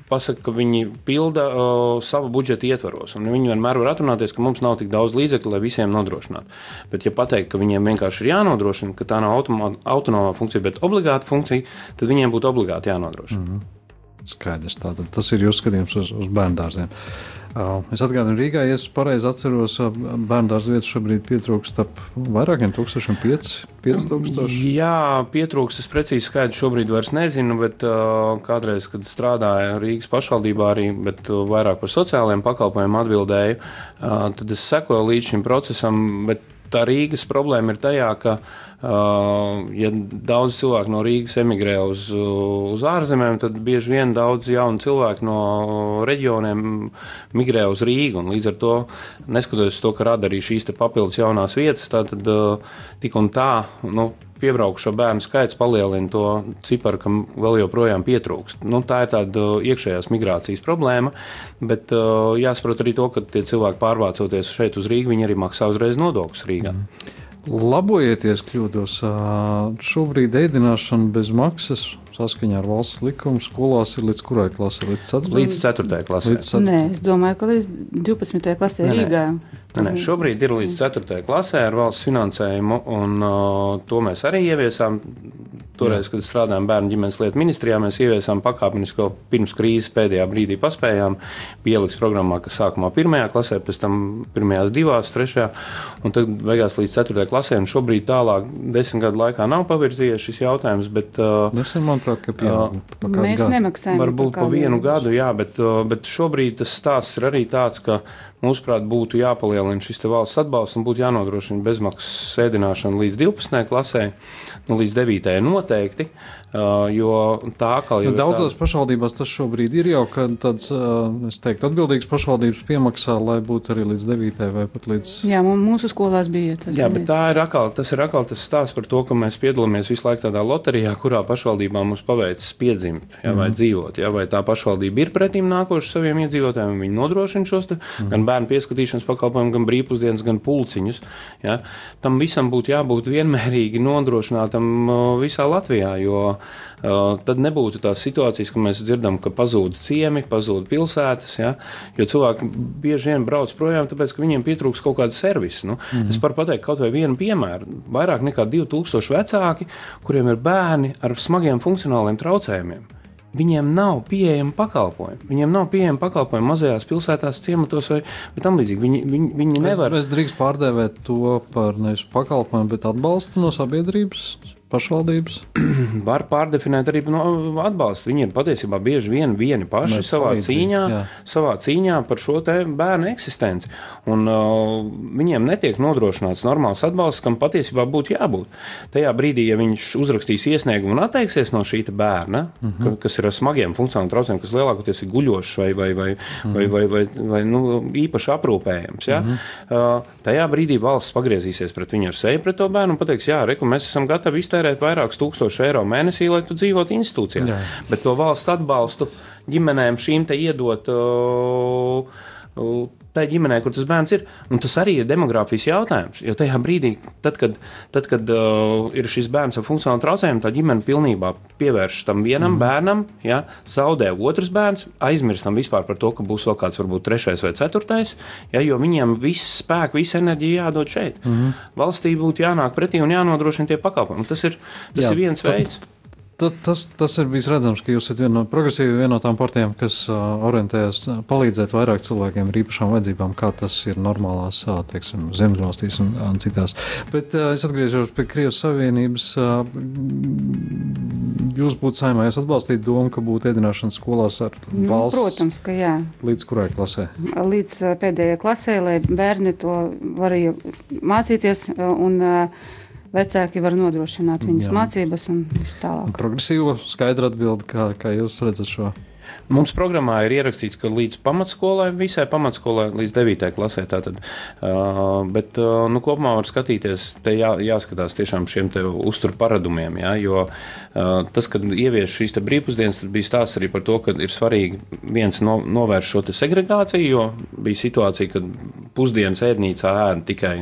pasaka, ka viņi pilda uh, savu budžeta ietvaros. Viņi vienmēr var atrunāties, ka mums nav tik daudz līdzekļu, lai visiem nodrošinātu. Bet, ja pateikt, ka viņiem vienkārši ir jānodrošina, ka tā nav autonomā funkcija, bet obligāta funkcija, tad viņiem būtu obligāti jānodrošina. Mm -hmm. skaidrs. Tātad tas ir jūsu skatījums uz, uz bērndārziem. Es atgādinu, Rīgā, ja es pareizi atceros, bērnu dārza vietas šobrīd pietrūkst ap vairākiem tūkstošiem, 5000. Jā, pietrūkst. Es precīzi skaidru šobrīd vairs nezinu, bet kādreiz, kad strādāju Rīgas pašvaldībā arī, bet vairāk par sociālajiem pakalpojumiem atbildēju, tad es sekoju līdz šim procesam, bet tā Rīgas problēma ir tajā, ka ja daudz cilvēku no Rīgas emigrē uz, uz ārzemēm, tad bieži vien daudz jaunu cilvēku no reģioniem migrē uz Rīgu. Līdz ar to, neskatoties to, ka rada arī šīs papildus jaunās vietas, tad uh, tik un tā. Nu, piebraukušo bērnu skaits palielina to ciparu, kam vēl joprojām pietrūkst. Nu, tā ir tāda iekšējās migrācijas problēma, bet uh, jāsaprot arī to, ka tie cilvēki pārvācoties šeit uz Rīgu, viņi arī maksā uzreiz nodokļus Rīgā. Mm. Labojieties, kļūdos. Šobrīd ēdināšana bez maksas saskaņā ar valsts likumu skolās ir līdz kurai klasē? Līdz 4. Līdz 4. klasē. Līdz 4. Nē, es domāju, ka līdz 12. klasē nē, Rīgā. Nē, nē, šobrīd ir līdz 4. klasē ar valsts finansējumu, un uh, to mēs arī ieviesām. Toreiz, kad strādājām bērnu ģimenes lietu ministrijā, mēs ieviesām pakāpenisko pirms krīzes pēdējā brīdī paspējām. Bija ieliks programmā, ka sākumā pirmajā klasē, pēc tam pirmajās divās, trešajā, un tad beigās līdz ceturtajai klasē. Un šobrīd tālāk desmit gadu laikā nav pavirzījies šis jautājums, bet. Uh, Nesen, manuprāt, ka pieaug. Uh, mēs gadu. nemaksājam. Varbūt pa vienu gadu, jā, bet, uh, bet šobrīd tas stāsts ir arī tāds, ka Mūsuprāt, būtu jāpalielina šis valsts atbalsts un būtu jānodrošina bezmaksas sēdināšana līdz 12. klasē, nu, līdz 9. noteikti. Jo tā kā jau nu, daudzās tā... pašvaldībās tas šobrīd ir jau tāds, es teiktu, atbildīgs pašvaldības piemaksā, lai būtu arī līdz 9. vai pat līdz. Jā, mūsu skolās bija tas. Jā, bet tā ir atkal, tas ir atkal tas stāsts par to, ka mēs piedalāmies visu laiku tādā loterijā, kurā pašvaldībā mums paveicis piedzimt, jā, vai mm. dzīvot, jā, vai tā pašvaldība ir pretīm nākoša saviem iedzīvotājiem, viņi nodrošina šos te, mm. gan bērnu pieskatīšanas pakalpojumus, gan brīvpusdienas, gan pulciņus. Jā. Tam visam būtu jābūt vienmērīgi nodrošinātam visā Latvijā, jo uh, tad nebūtu tās situācijas, ka mēs dzirdam, ka pazūd ciemi, pazūd pilsētas, ja, jo cilvēki bieži vien brauc projām, tāpēc, ka viņiem pietrūks kaut kāda servisa. Nu, mm -hmm. Es varu pateikt kaut vai vienu piemēru. Vairāk nekā 2000 vecāki, kuriem ir bērni ar smagiem funkcionāliem traucējumiem. Viņiem nav pieejama pakalpojuma. Viņiem nav pieejama pakalpojuma mazajās pilsētās, ciematos vai tam līdzīgi. Viņi, viņi, viņi nevar. Es, es drīkst pārdēvēt to par nevis pakalpojumu, bet atbalstu no sabiedrības pašvaldības? (clears throat) Var pārdefinēt arī no atbalstu. Viņi ir patiesībā bieži vien vieni paši Mēs savā cīņā, jā. savā cīņā par šo bērnu eksistenci. Un, uh, viņiem netiek nodrošināts normāls atbalsts, kam patiesībā būtu jābūt. Tajā brīdī, ja viņš uzrakstīs iesniegumu un atteiksies no šī bērna, uh mhm. -huh. kas ir ar smagiem funkcionāliem traucējumiem, kas lielākoties ir guļošs vai, vai, vai, uh -huh. vai, vai, vai, vai nu, īpaši aprūpējams, ja? uh -huh. uh, tajā brīdī valsts pagriezīsies pret viņu ar seju pret to bērnu un pateiks, jā, reku, mēs esam gatavi iztērēt vairākus tūkstošus eiro mēnesī, lai tu dzīvotu institūcijā. Jā. Bet to valsts atbalstu ģimenēm šīm te iedot. Uh, Tā ģimenē, kur tas bērns ir. Un tas arī ir demogrāfijas jautājums. Jo tajā brīdī, tad, kad, tad, kad uh, ir šis bērns ar funkcionālu traucējumu, tā ģimene pilnībā pievērš tam vienam mm. bērnam, ja, zaudē otrs bērns, aizmirstam vispār par to, ka būs vēl kāds, varbūt trešais vai ceturtais, ja, jo viņiem viss spēks, visa enerģija jādod šeit. Mm. Valstī būtu jānāk pretī un jānodrošina tie pakalpojumi. Tas ir, tas Jā, ir viens tad, veids. Tas, tas ir bijis redzams, ka jūs esat viena no progresīviem, viena no tām partijām, kas uh, orientējas palīdzēt vairāk cilvēkiem ar īpašām vajadzībām, kā tas ir normālās, uh, teiksim, Ziemeļvalstīs un, un citās. Bet uh, es atgriežos pie Krievijas Savienības. Jūs būtu saimā, jūs atbalstītu domu, ka būtu ēdināšana skolās ar nu, valsts? Protams, ka jā. Līdz kurai klasē? Līdz pēdējai klasē, lai bērni to varēja mācīties un uh, vecāki var nodrošināt viņas Jā. mācības un visu tālāk. Progresīva, skaidra atbilde, kā, kā jūs redzat šo. Mums programmā ir ierakstīts, ka līdz pamatskolai, visai pamatskolai, līdz 9. klasē. Tātad, uh, bet uh, nu, kopumā var skatīties, te jā, jāskatās tiešām šiem uzturu paradumiem. Jā, jo uh, tas, kad ievieš šīs brīvpusdienas, tad bija stāsts arī par to, ka ir svarīgi viens no, novērst šo segregāciju, jo bija situācija, kad pusdienas ēdnīcā ēda tikai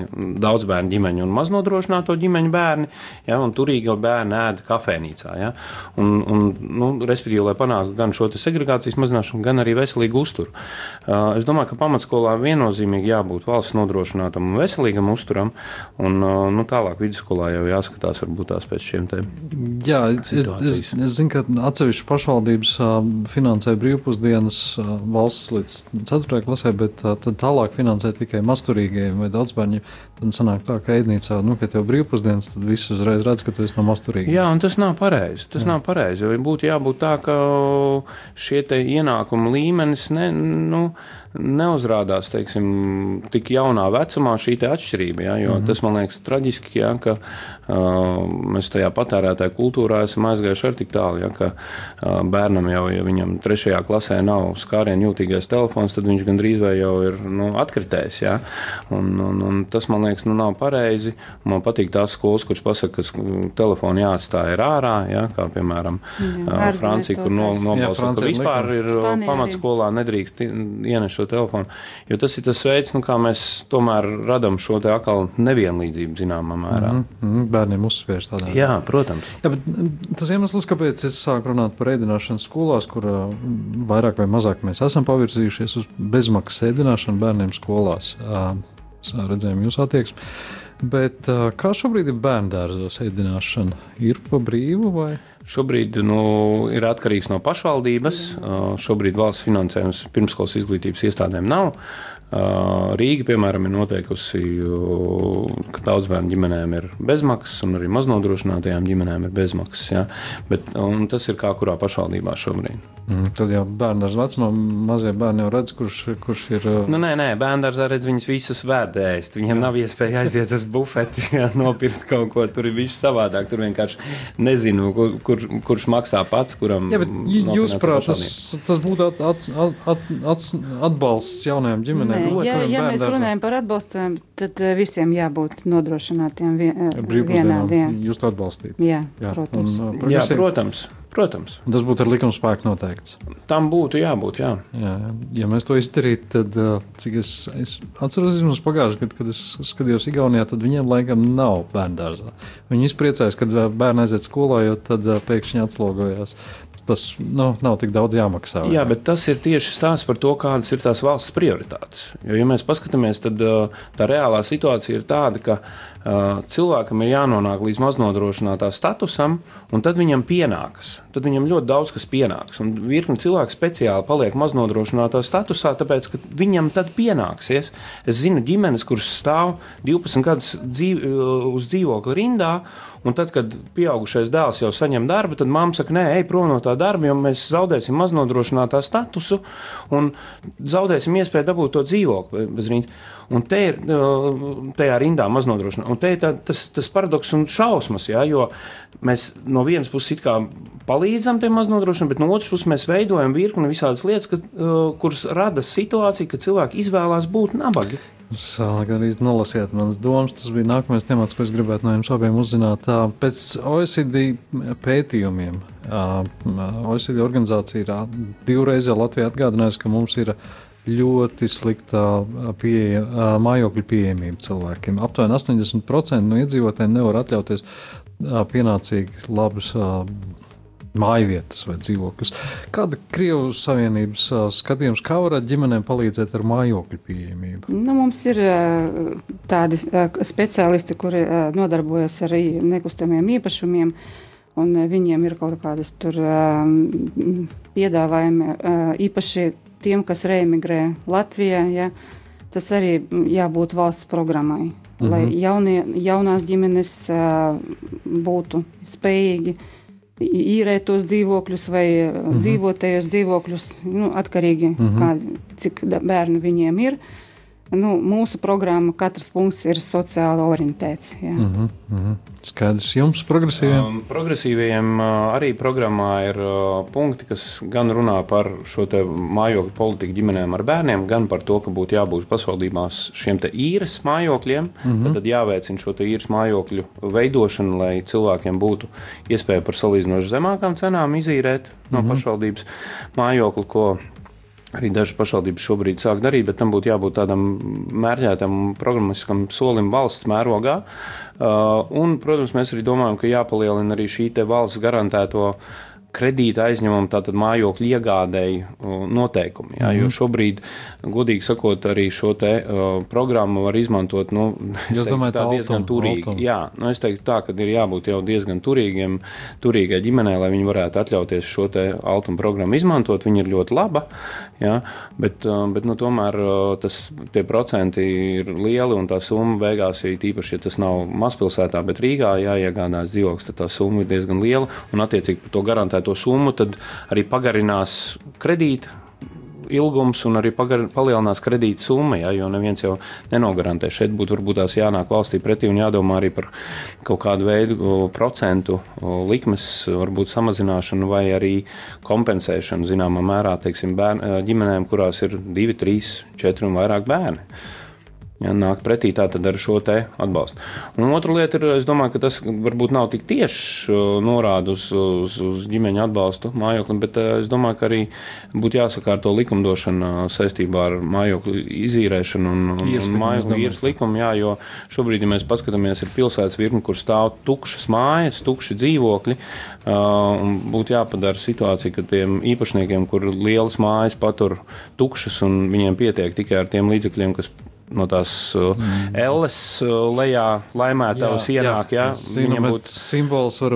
daudz bērnu ģimeņu un maznodrošināto ģimeņu bērni, ja, un turīgo bērnu ēda kafejnīcā. Ja. Un, un, nu, respektīvi, lai panāktu gan šo segregācijas mazināšanu, gan arī veselīgu uzturu. Uh, es domāju, ka pamatskolā viennozīmīgi jābūt valsts nodrošinātam un veselīgam uzturam, un uh, nu, tālāk vidusskolā jau jāskatās varbūt tās pēc šiem te. Jā, es, es, es zinu, ka atsevišķi pašvaldības uh, finansē brīvpusdienas uh, valsts līdz 4. klasē, bet uh, tad tālāk finansē tikai masturīgajiem vai daudzbērņiem. Tad sanāk tā, ka ēdnīcā, nu, ka tev brīvpusdienas, tad viss uzreiz redz, ka tu esi no masturīgiem. Jā, un tas nav pareizi. Tas Jā. nav pareizi, jo būtu jābūt tā, ka šie ienākumu līmenis ne, nu, neuzrādās teiksim, tik jaunā vecumā šī atšķirība. Ja, jo mm -hmm. tas man liekas traģiski, ja, ka uh, mēs tajā patērētāju kultūrā esam aizgājuši ar tik tālu, ja, ka uh, bērnam jau, ja viņam trešajā klasē nav skārienu jūtīgais telefons, tad viņš gandrīz vai jau ir nu, atkritējis. Ja, un, un, un tas man liekas, nu, nav pareizi. Man patīk tās skolas, kuras pasaka, ka telefonu jāatstāj ārā, ja, kā piemēram Jā, uh, Francija, kur no, nobalso, ka vispār ir pamatskolā nedrīkst ienest šo telefonu. Jo tas ir tas veids, nu, kā mēs tomēr radām šo te atkal nevienlīdzību zināmā mērā. Mm -hmm. Bērniem uzspiež tādā veidā. Jā, protams. Jā, bet tas iemesls, kāpēc es sāku runāt par ēdināšanu skolās, kur vairāk vai mazāk mēs esam pavirzījušies uz bezmaksas ēdināšanu bērniem skolās. Redzējām jūsu attieksmi. Bet kā šobrīd ir bērnu dārzos ēdināšana? Ir pa brīvu vai? Šobrīd nu, ir atkarīgs no pašvaldības. Šobrīd valsts finansējums pirmskolas izglītības iestādēm nav. Rīga, piemēram, ir noteikusi, ka daudz bērnu ģimenēm ir bezmaksas, un arī maznodrošinātajām ģimenēm ir bezmaksas. Ja? Bet, tas ir kā kurā pašvaldībā šobrīd. Mm, tad jau bērnās vecumā mazie bērni jau redz, kurš, kurš ir. Nu, nē, nē, bērnās redz viņus visus vēdēst. Viņiem nav iespēja aiziet uz bufeti, (laughs) ja, nopirkt kaut ko. Tur ir viss savādāk. Tur vienkārši nezinu, kur, kur, kurš maksā pats, kuram. Jā, bet jūs prāt, tas, tas būtu at, at, at, at, atbalsts jaunajām ģimenēm. Nē, ja, ja mēs runājam par atbalstiem, tad eh, visiem jābūt nodrošinātiem vien, vienādiem. Jūs to atbalstīt? Jā, jā protams. Un, uh, jā, protams. Protams. Un tas būtu ar likuma spēku noteikts. Tam būtu jābūt. Jā. Jā, ja mēs to izdarītu, tad, cik es, es atceros, mums pagājušajā gadā, kad es skatījos Igaunijā, tad viņiem laikam nav bērnu dārzā. Viņi izpriecājas, kad bērni aiziet skolā, jo tad pēkšņi atslogojās. Tas nu, nav tik daudz jāmaksā. Jā, bet tas ir tieši stāsts par to, kādas ir tās valsts prioritātes. Jo, ja mēs paskatāmies, tad tā reālā situācija ir tāda, ka cilvēkam ir jānonāk līdz maznodrošinātā statusam, un tad viņam pienākas. Tad viņam ļoti daudz kas pienāks. Un virkni cilvēku speciāli paliek maznodrošinātā statusā, tāpēc, ka viņam tad pienāksies. Es zinu ģimenes, kuras stāv 12 gadus dzīv, uz dzīvokļa rindā, Un tad, kad pieaugušais dēls jau saņem darbu, tad mamma saka, nē, ej prom no tā darba, jo mēs zaudēsim maznodrošinātā statusu un zaudēsim iespēju dabūt to dzīvokli bez rīņas. Un te ir tajā rindā maznodrošināta. Un te ir tā, tas, tas paradoks un šausmas, jā, jo mēs no vienas puses palīdzam tiem maznodrošinātiem, bet no otras puses mēs veidojam virkni visādas lietas, ka, kuras rada situāciju, ka cilvēki izvēlās būt nabagi. Gan arī nolasiet manas domas. Tas bija nākamais temats, ko es gribētu no jums abiem uzzināt. Pēc OECD pētījumiem, OECD organizācija ir divreiz jau Latvijā atgādinājusi, ka mums ir ļoti slikta pieeja, mājokļu pieejamība cilvēkiem. Aptuveni 80% no iedzīvotājiem nevar atļauties pienācīgi labus mājvietas vai dzīvokļus. Kāda Krievijas Savienības skatījums, kā varētu ģimenēm palīdzēt ar mājokļu pieejamību? Nu, mums ir tādi speciālisti, kuri nodarbojas ar nekustamiem īpašumiem. Un viņiem ir kaut kādas tur piedāvājumi īpaši tiem, kas reemigrē Latvijā, ja, tas arī jābūt valsts programmai, uh -huh. lai mhm. jaunie, jaunās ģimenes uh, būtu spējīgi īrēt tos dzīvokļus vai uh -huh. Mhm. dzīvot tajos dzīvokļus, nu, atkarīgi no uh -huh. kā, cik bērnu viņiem ir. Uh, Nu, mūsu programma, katrs punkts ir sociāli orientēts. Jā. Mm -hmm, mm -hmm. Skaidrs, jums progresīviem? Um, progresīviem uh, arī programmā ir uh, punkti, kas gan runā par šo mājokļu politiku ģimenēm ar bērniem, gan par to, ka būtu jābūt pašvaldībās šiem īres mājokļiem. Mm -hmm. Tad jāveicina šo īres mājokļu veidošanu, lai cilvēkiem būtu iespēja par salīdzinoši zemākām cenām izīrēt no mm -hmm. pašvaldības mājokli, ko Arī dažas pašvaldības šobrīd sāk darīt, bet tam būtu jābūt tādam mērķētam programmiskam solim valsts mērogā. Uh, un, protams, mēs arī domājam, ka jāpalielina arī šī valsts garantēto kredīta aizņemuma, tātad mājokļu iegādēju noteikumi. Jā, mm -hmm. Jo mhm. šobrīd, godīgi sakot, arī šo te uh, programmu var izmantot, nu, (laughs) es domāju, tā diezgan altum, turīgi. Altum. Jā, nu, es teiktu tā, ka ir jābūt jau diezgan turīgiem, turīgai ģimenei, lai viņi varētu atļauties šo te altuma programmu izmantot. Viņa ir ļoti laba, jā, bet, uh, bet nu, tomēr tas, tie procenti ir lieli un tā summa beigās ir tīpaši, ja tas nav mazpilsētā, bet Rīgā jāiegādās dzīvoklis, tad tā summa ir diezgan liela un attiecīgi par to garantēto summu tad arī pagarinās kredīta ilgums un arī pagar, palielinās kredīta summa, ja, jo neviens jau nenogarantē. Šeit būtu varbūt tās jānāk valstī pretī un jādomā arī par kaut kādu veidu procentu likmes, varbūt samazināšanu vai arī kompensēšanu zināmā mērā, teiksim, bērn, ģimenēm, kurās ir divi, trīs, četri un vairāk bērni. Ja, nāk pretī tātad ar šo te atbalstu. Un otra lieta ir, es domāju, ka tas varbūt nav tik tieši uh, norāda uz, uz, uz ģimeņa atbalstu mājoklim, bet uh, es domāju, ka arī būtu jāsakārto likumdošana saistībā ar mājokļu izīrēšanu un, un mājokļu īres likumu, jā, jo šobrīd, ja mēs paskatāmies, ir pilsētas virkni, kur stāv tukšas mājas, tukši dzīvokļi, uh, un būtu jāpadara situācija, ka tiem īpašniekiem, kur lielas mājas patur tukšas un viņiem pietiek tikai ar tiem līdzekļiem, kas no tās uh, mm. elles uh, lejā laimētājs ienāk. Jā, jā. Viņam būtu simbols, var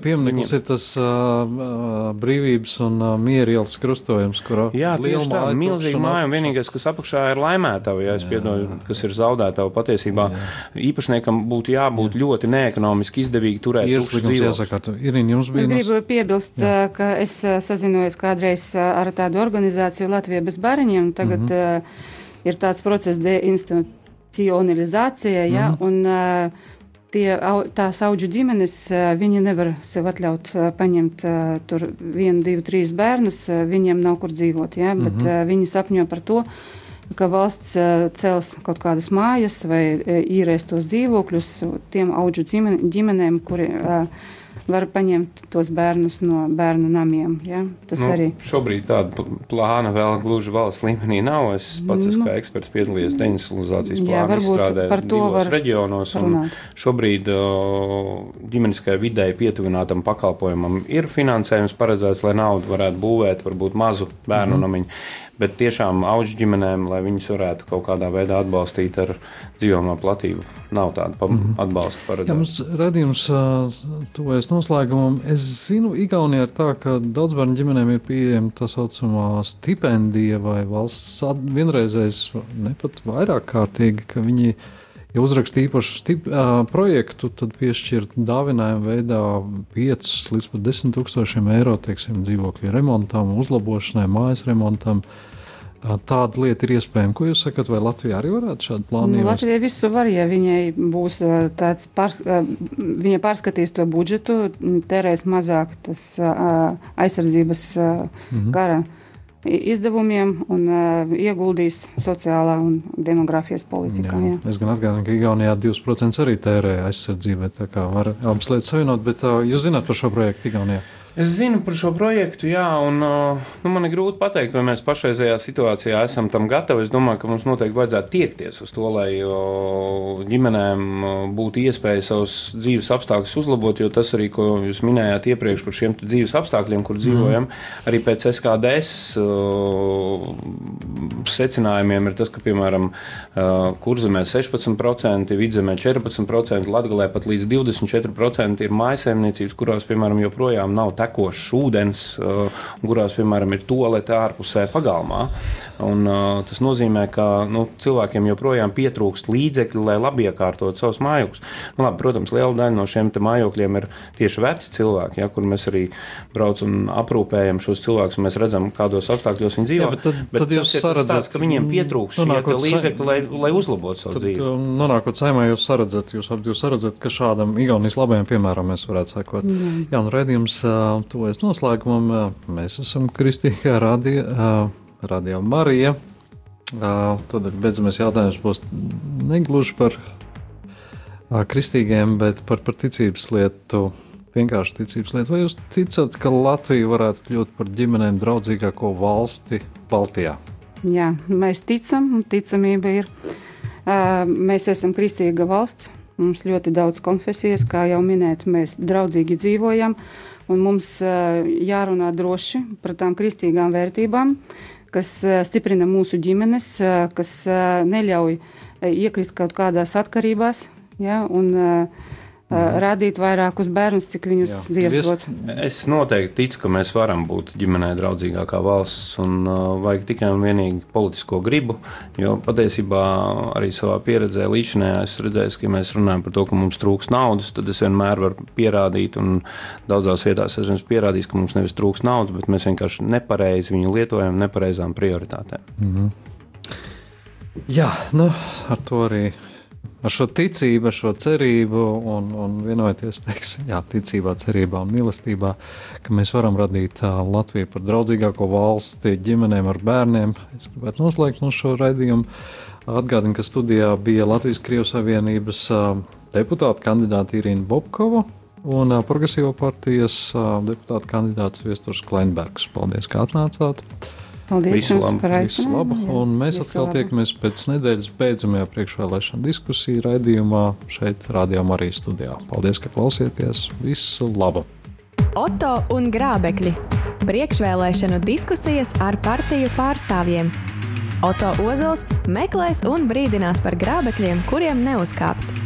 piemineklis ir tas uh, uh, brīvības un uh, miera ielas krustojums, kurā jā, tieši tā, milzīga māja un vienīgais, kas apakšā ir laimētāji, ja es piedodu, kas ir zaudētāji patiesībā. Jā. Īpašniekam būtu jābūt jā. ļoti neekonomiski izdevīgi turēt. Ieslīgums jāsakārto. Irīna, jums bija. Es gribu piebilst, jā. ka es sazinojos kādreiz ar tādu organizāciju Latvija bez bariņiem. Tagad, mm -hmm ir tāds process deinstitucionalizācija, ja, mm -hmm. un tie, tās auģu ģimenes, viņi nevar sev atļaut paņemt tur vienu, divu, trīs bērnus, viņiem nav kur dzīvot, ja, bet mm -hmm. viņi sapņo par to, ka valsts cels kaut kādas mājas vai īrēs tos dzīvokļus tiem auģu ģimenēm, kuri uh, var paņemt tos bērnus no bērnu namiem. Ja? Tas nu, arī. Šobrīd tāda plāna vēl gluži valsts līmenī nav. Es pats esmu nu, kā eksperts piedalījies deindustrializācijas plānu izstrādē divos reģionos. Šobrīd ģimeniskai videi pietuvinātam pakalpojumam ir finansējums paredzēts, lai naudu varētu būvēt varbūt mazu bērnu mm. namiņu bet tiešām auģu ģimenēm, lai viņas varētu kaut kādā veidā atbalstīt ar dzīvojamo platību. Nav tāda mm -hmm. atbalsta paredzēta. Ja mums redzījums tuvojas noslēgumam. Es zinu, Igaunijā ir tā, ka daudz bērnu ģimenēm ir pieejama tā saucamā stipendija vai valsts vienreizējs, ne pat vairāk kārtīgi, ka viņi Ja uzraksta īpašu stip, uh, projektu, tad piešķirt dāvinājumu veidā 5 līdz 10 tūkstošiem eiro teiksim, dzīvokļu remontam, uzlabošanai, mājas remontam. Uh, Tāda lieta ir iespējama. Ko jūs sakat, vai Latvijā arī varētu šādu plānu? Nu, Latvijai visu var, ja viņai būs tāds, pārs, viņa pārskatīs to budžetu, tērēs mazāk tas aizsardzības kara izdevumiem un uh, ieguldīs sociālā un demogrāfijas politikā. Jā. Jā. Es gan atgādinu, ka Igaunijā 2% arī tērē aizsardzībai, tā kā var abas lietas savienot, bet uh, jūs zināt par šo projektu Igaunijā? Es zinu par šo projektu, jā, un nu, man ir grūti pateikt, vai mēs pašreizējā situācijā esam tam gatavi. Es domāju, ka mums noteikti vajadzētu tiekties uz to, lai ģimenēm būtu iespēja savus dzīves apstākļus uzlabot, jo tas arī, ko jūs minējāt iepriekš par šiem dzīves apstākļiem, kur dzīvojam, mm. arī pēc SKDS secinājumiem ir tas, ka, piemēram, kurzemē 16%, vidzemē 14%, latgalē pat līdz 24% ir mājasēmniecības, kurās, piemēram, joprojām nav tekošs ūdens, uh, kurās, piemēram, ir toalete ārpusē pagalmā. Un, uh, tas nozīmē, ka nu, cilvēkiem joprojām pietrūkst līdzekļu, lai labi iekārtotu savus mājokļus. Nu, labi, protams, liela daļa no šiem mājokļiem ir tieši veci cilvēki, ja, kur mēs arī braucam un aprūpējam šos cilvēkus, mēs redzam, kādos apstākļos viņi dzīvo. Jā, bet tad, bet tad jūs saredzat, ka viņiem pietrūkst šie līdzekļi, lai, lai uzlabotu savu tad, dzīvi. Um, nonākot saimā, jūs saredzat, jūs, jūs saredzat, ka šādam Igaunijas labajam piemēram mēs varētu sekot. Mm. Jā, un redzījums tuvojas noslēgumam. Mēs esam Kristīgā radio, radio Marija. Tad beidzamais jautājums būs negluži par kristīgiem, bet par, par ticības lietu. Vienkārši ticības lieta. Vai jūs ticat, ka Latvija varētu kļūt par ģimenēm draudzīgāko valsti Baltijā? Jā, mēs ticam, un ticamība ir. Mēs esam kristīga valsts Mums ļoti daudz konfesijas, kā jau minēt, mēs draudzīgi dzīvojam, un mums jārunā droši par tām kristīgām vērtībām, kas stiprina mūsu ģimenes, kas neļauj iekrist kaut kādās atkarībās. Ja, un, uh, mm. radīt vairākus bērnus, cik viņus Dievs dod. Es noteikti ticu, ka mēs varam būt ģimenē draudzīgākā valsts un uh, vajag tikai un vienīgi politisko gribu, jo patiesībā arī savā pieredzē līdšanējā es redzēju, ka ja mēs runājam par to, ka mums trūks naudas, tad es vienmēr varu pierādīt un daudzās vietās esmu pierādījis, ka mums nevis trūks naudas, bet mēs vienkārši nepareizi viņu lietojam nepareizām prioritātēm. Mm -hmm. Jā, nu, ar to arī ar šo ticību, ar šo cerību un, un vienoties teiksim, jā, ticībā, cerībā un mīlestībā, ka mēs varam radīt uh, Latviju par draudzīgāko valsti ģimenēm ar bērniem. Es gribētu noslēgt no šo raidījumu. Atgādinu, ka studijā bija Latvijas Krievijas Savienības uh, deputāta kandidāte Irina Bobkova un uh, Progresīvo partijas deputāta kandidāts Viesturs Kleinbergs. Paldies, ka atnācāt! Paldies visu labu, par aicinājumu. Un mēs visu atkal labu. tiekamies pēc nedēļas beidzamajā priekšvēlēšana diskusiju raidījumā šeit, Radio Marijas studijā. Paldies, ka klausieties! Visu labu! Oto un Grābekļi - priekšvēlēšanu diskusijas ar partiju pārstāvjiem. Oto Ozols meklēs un brīdinās par grābekļiem, kuriem neuzkāpt.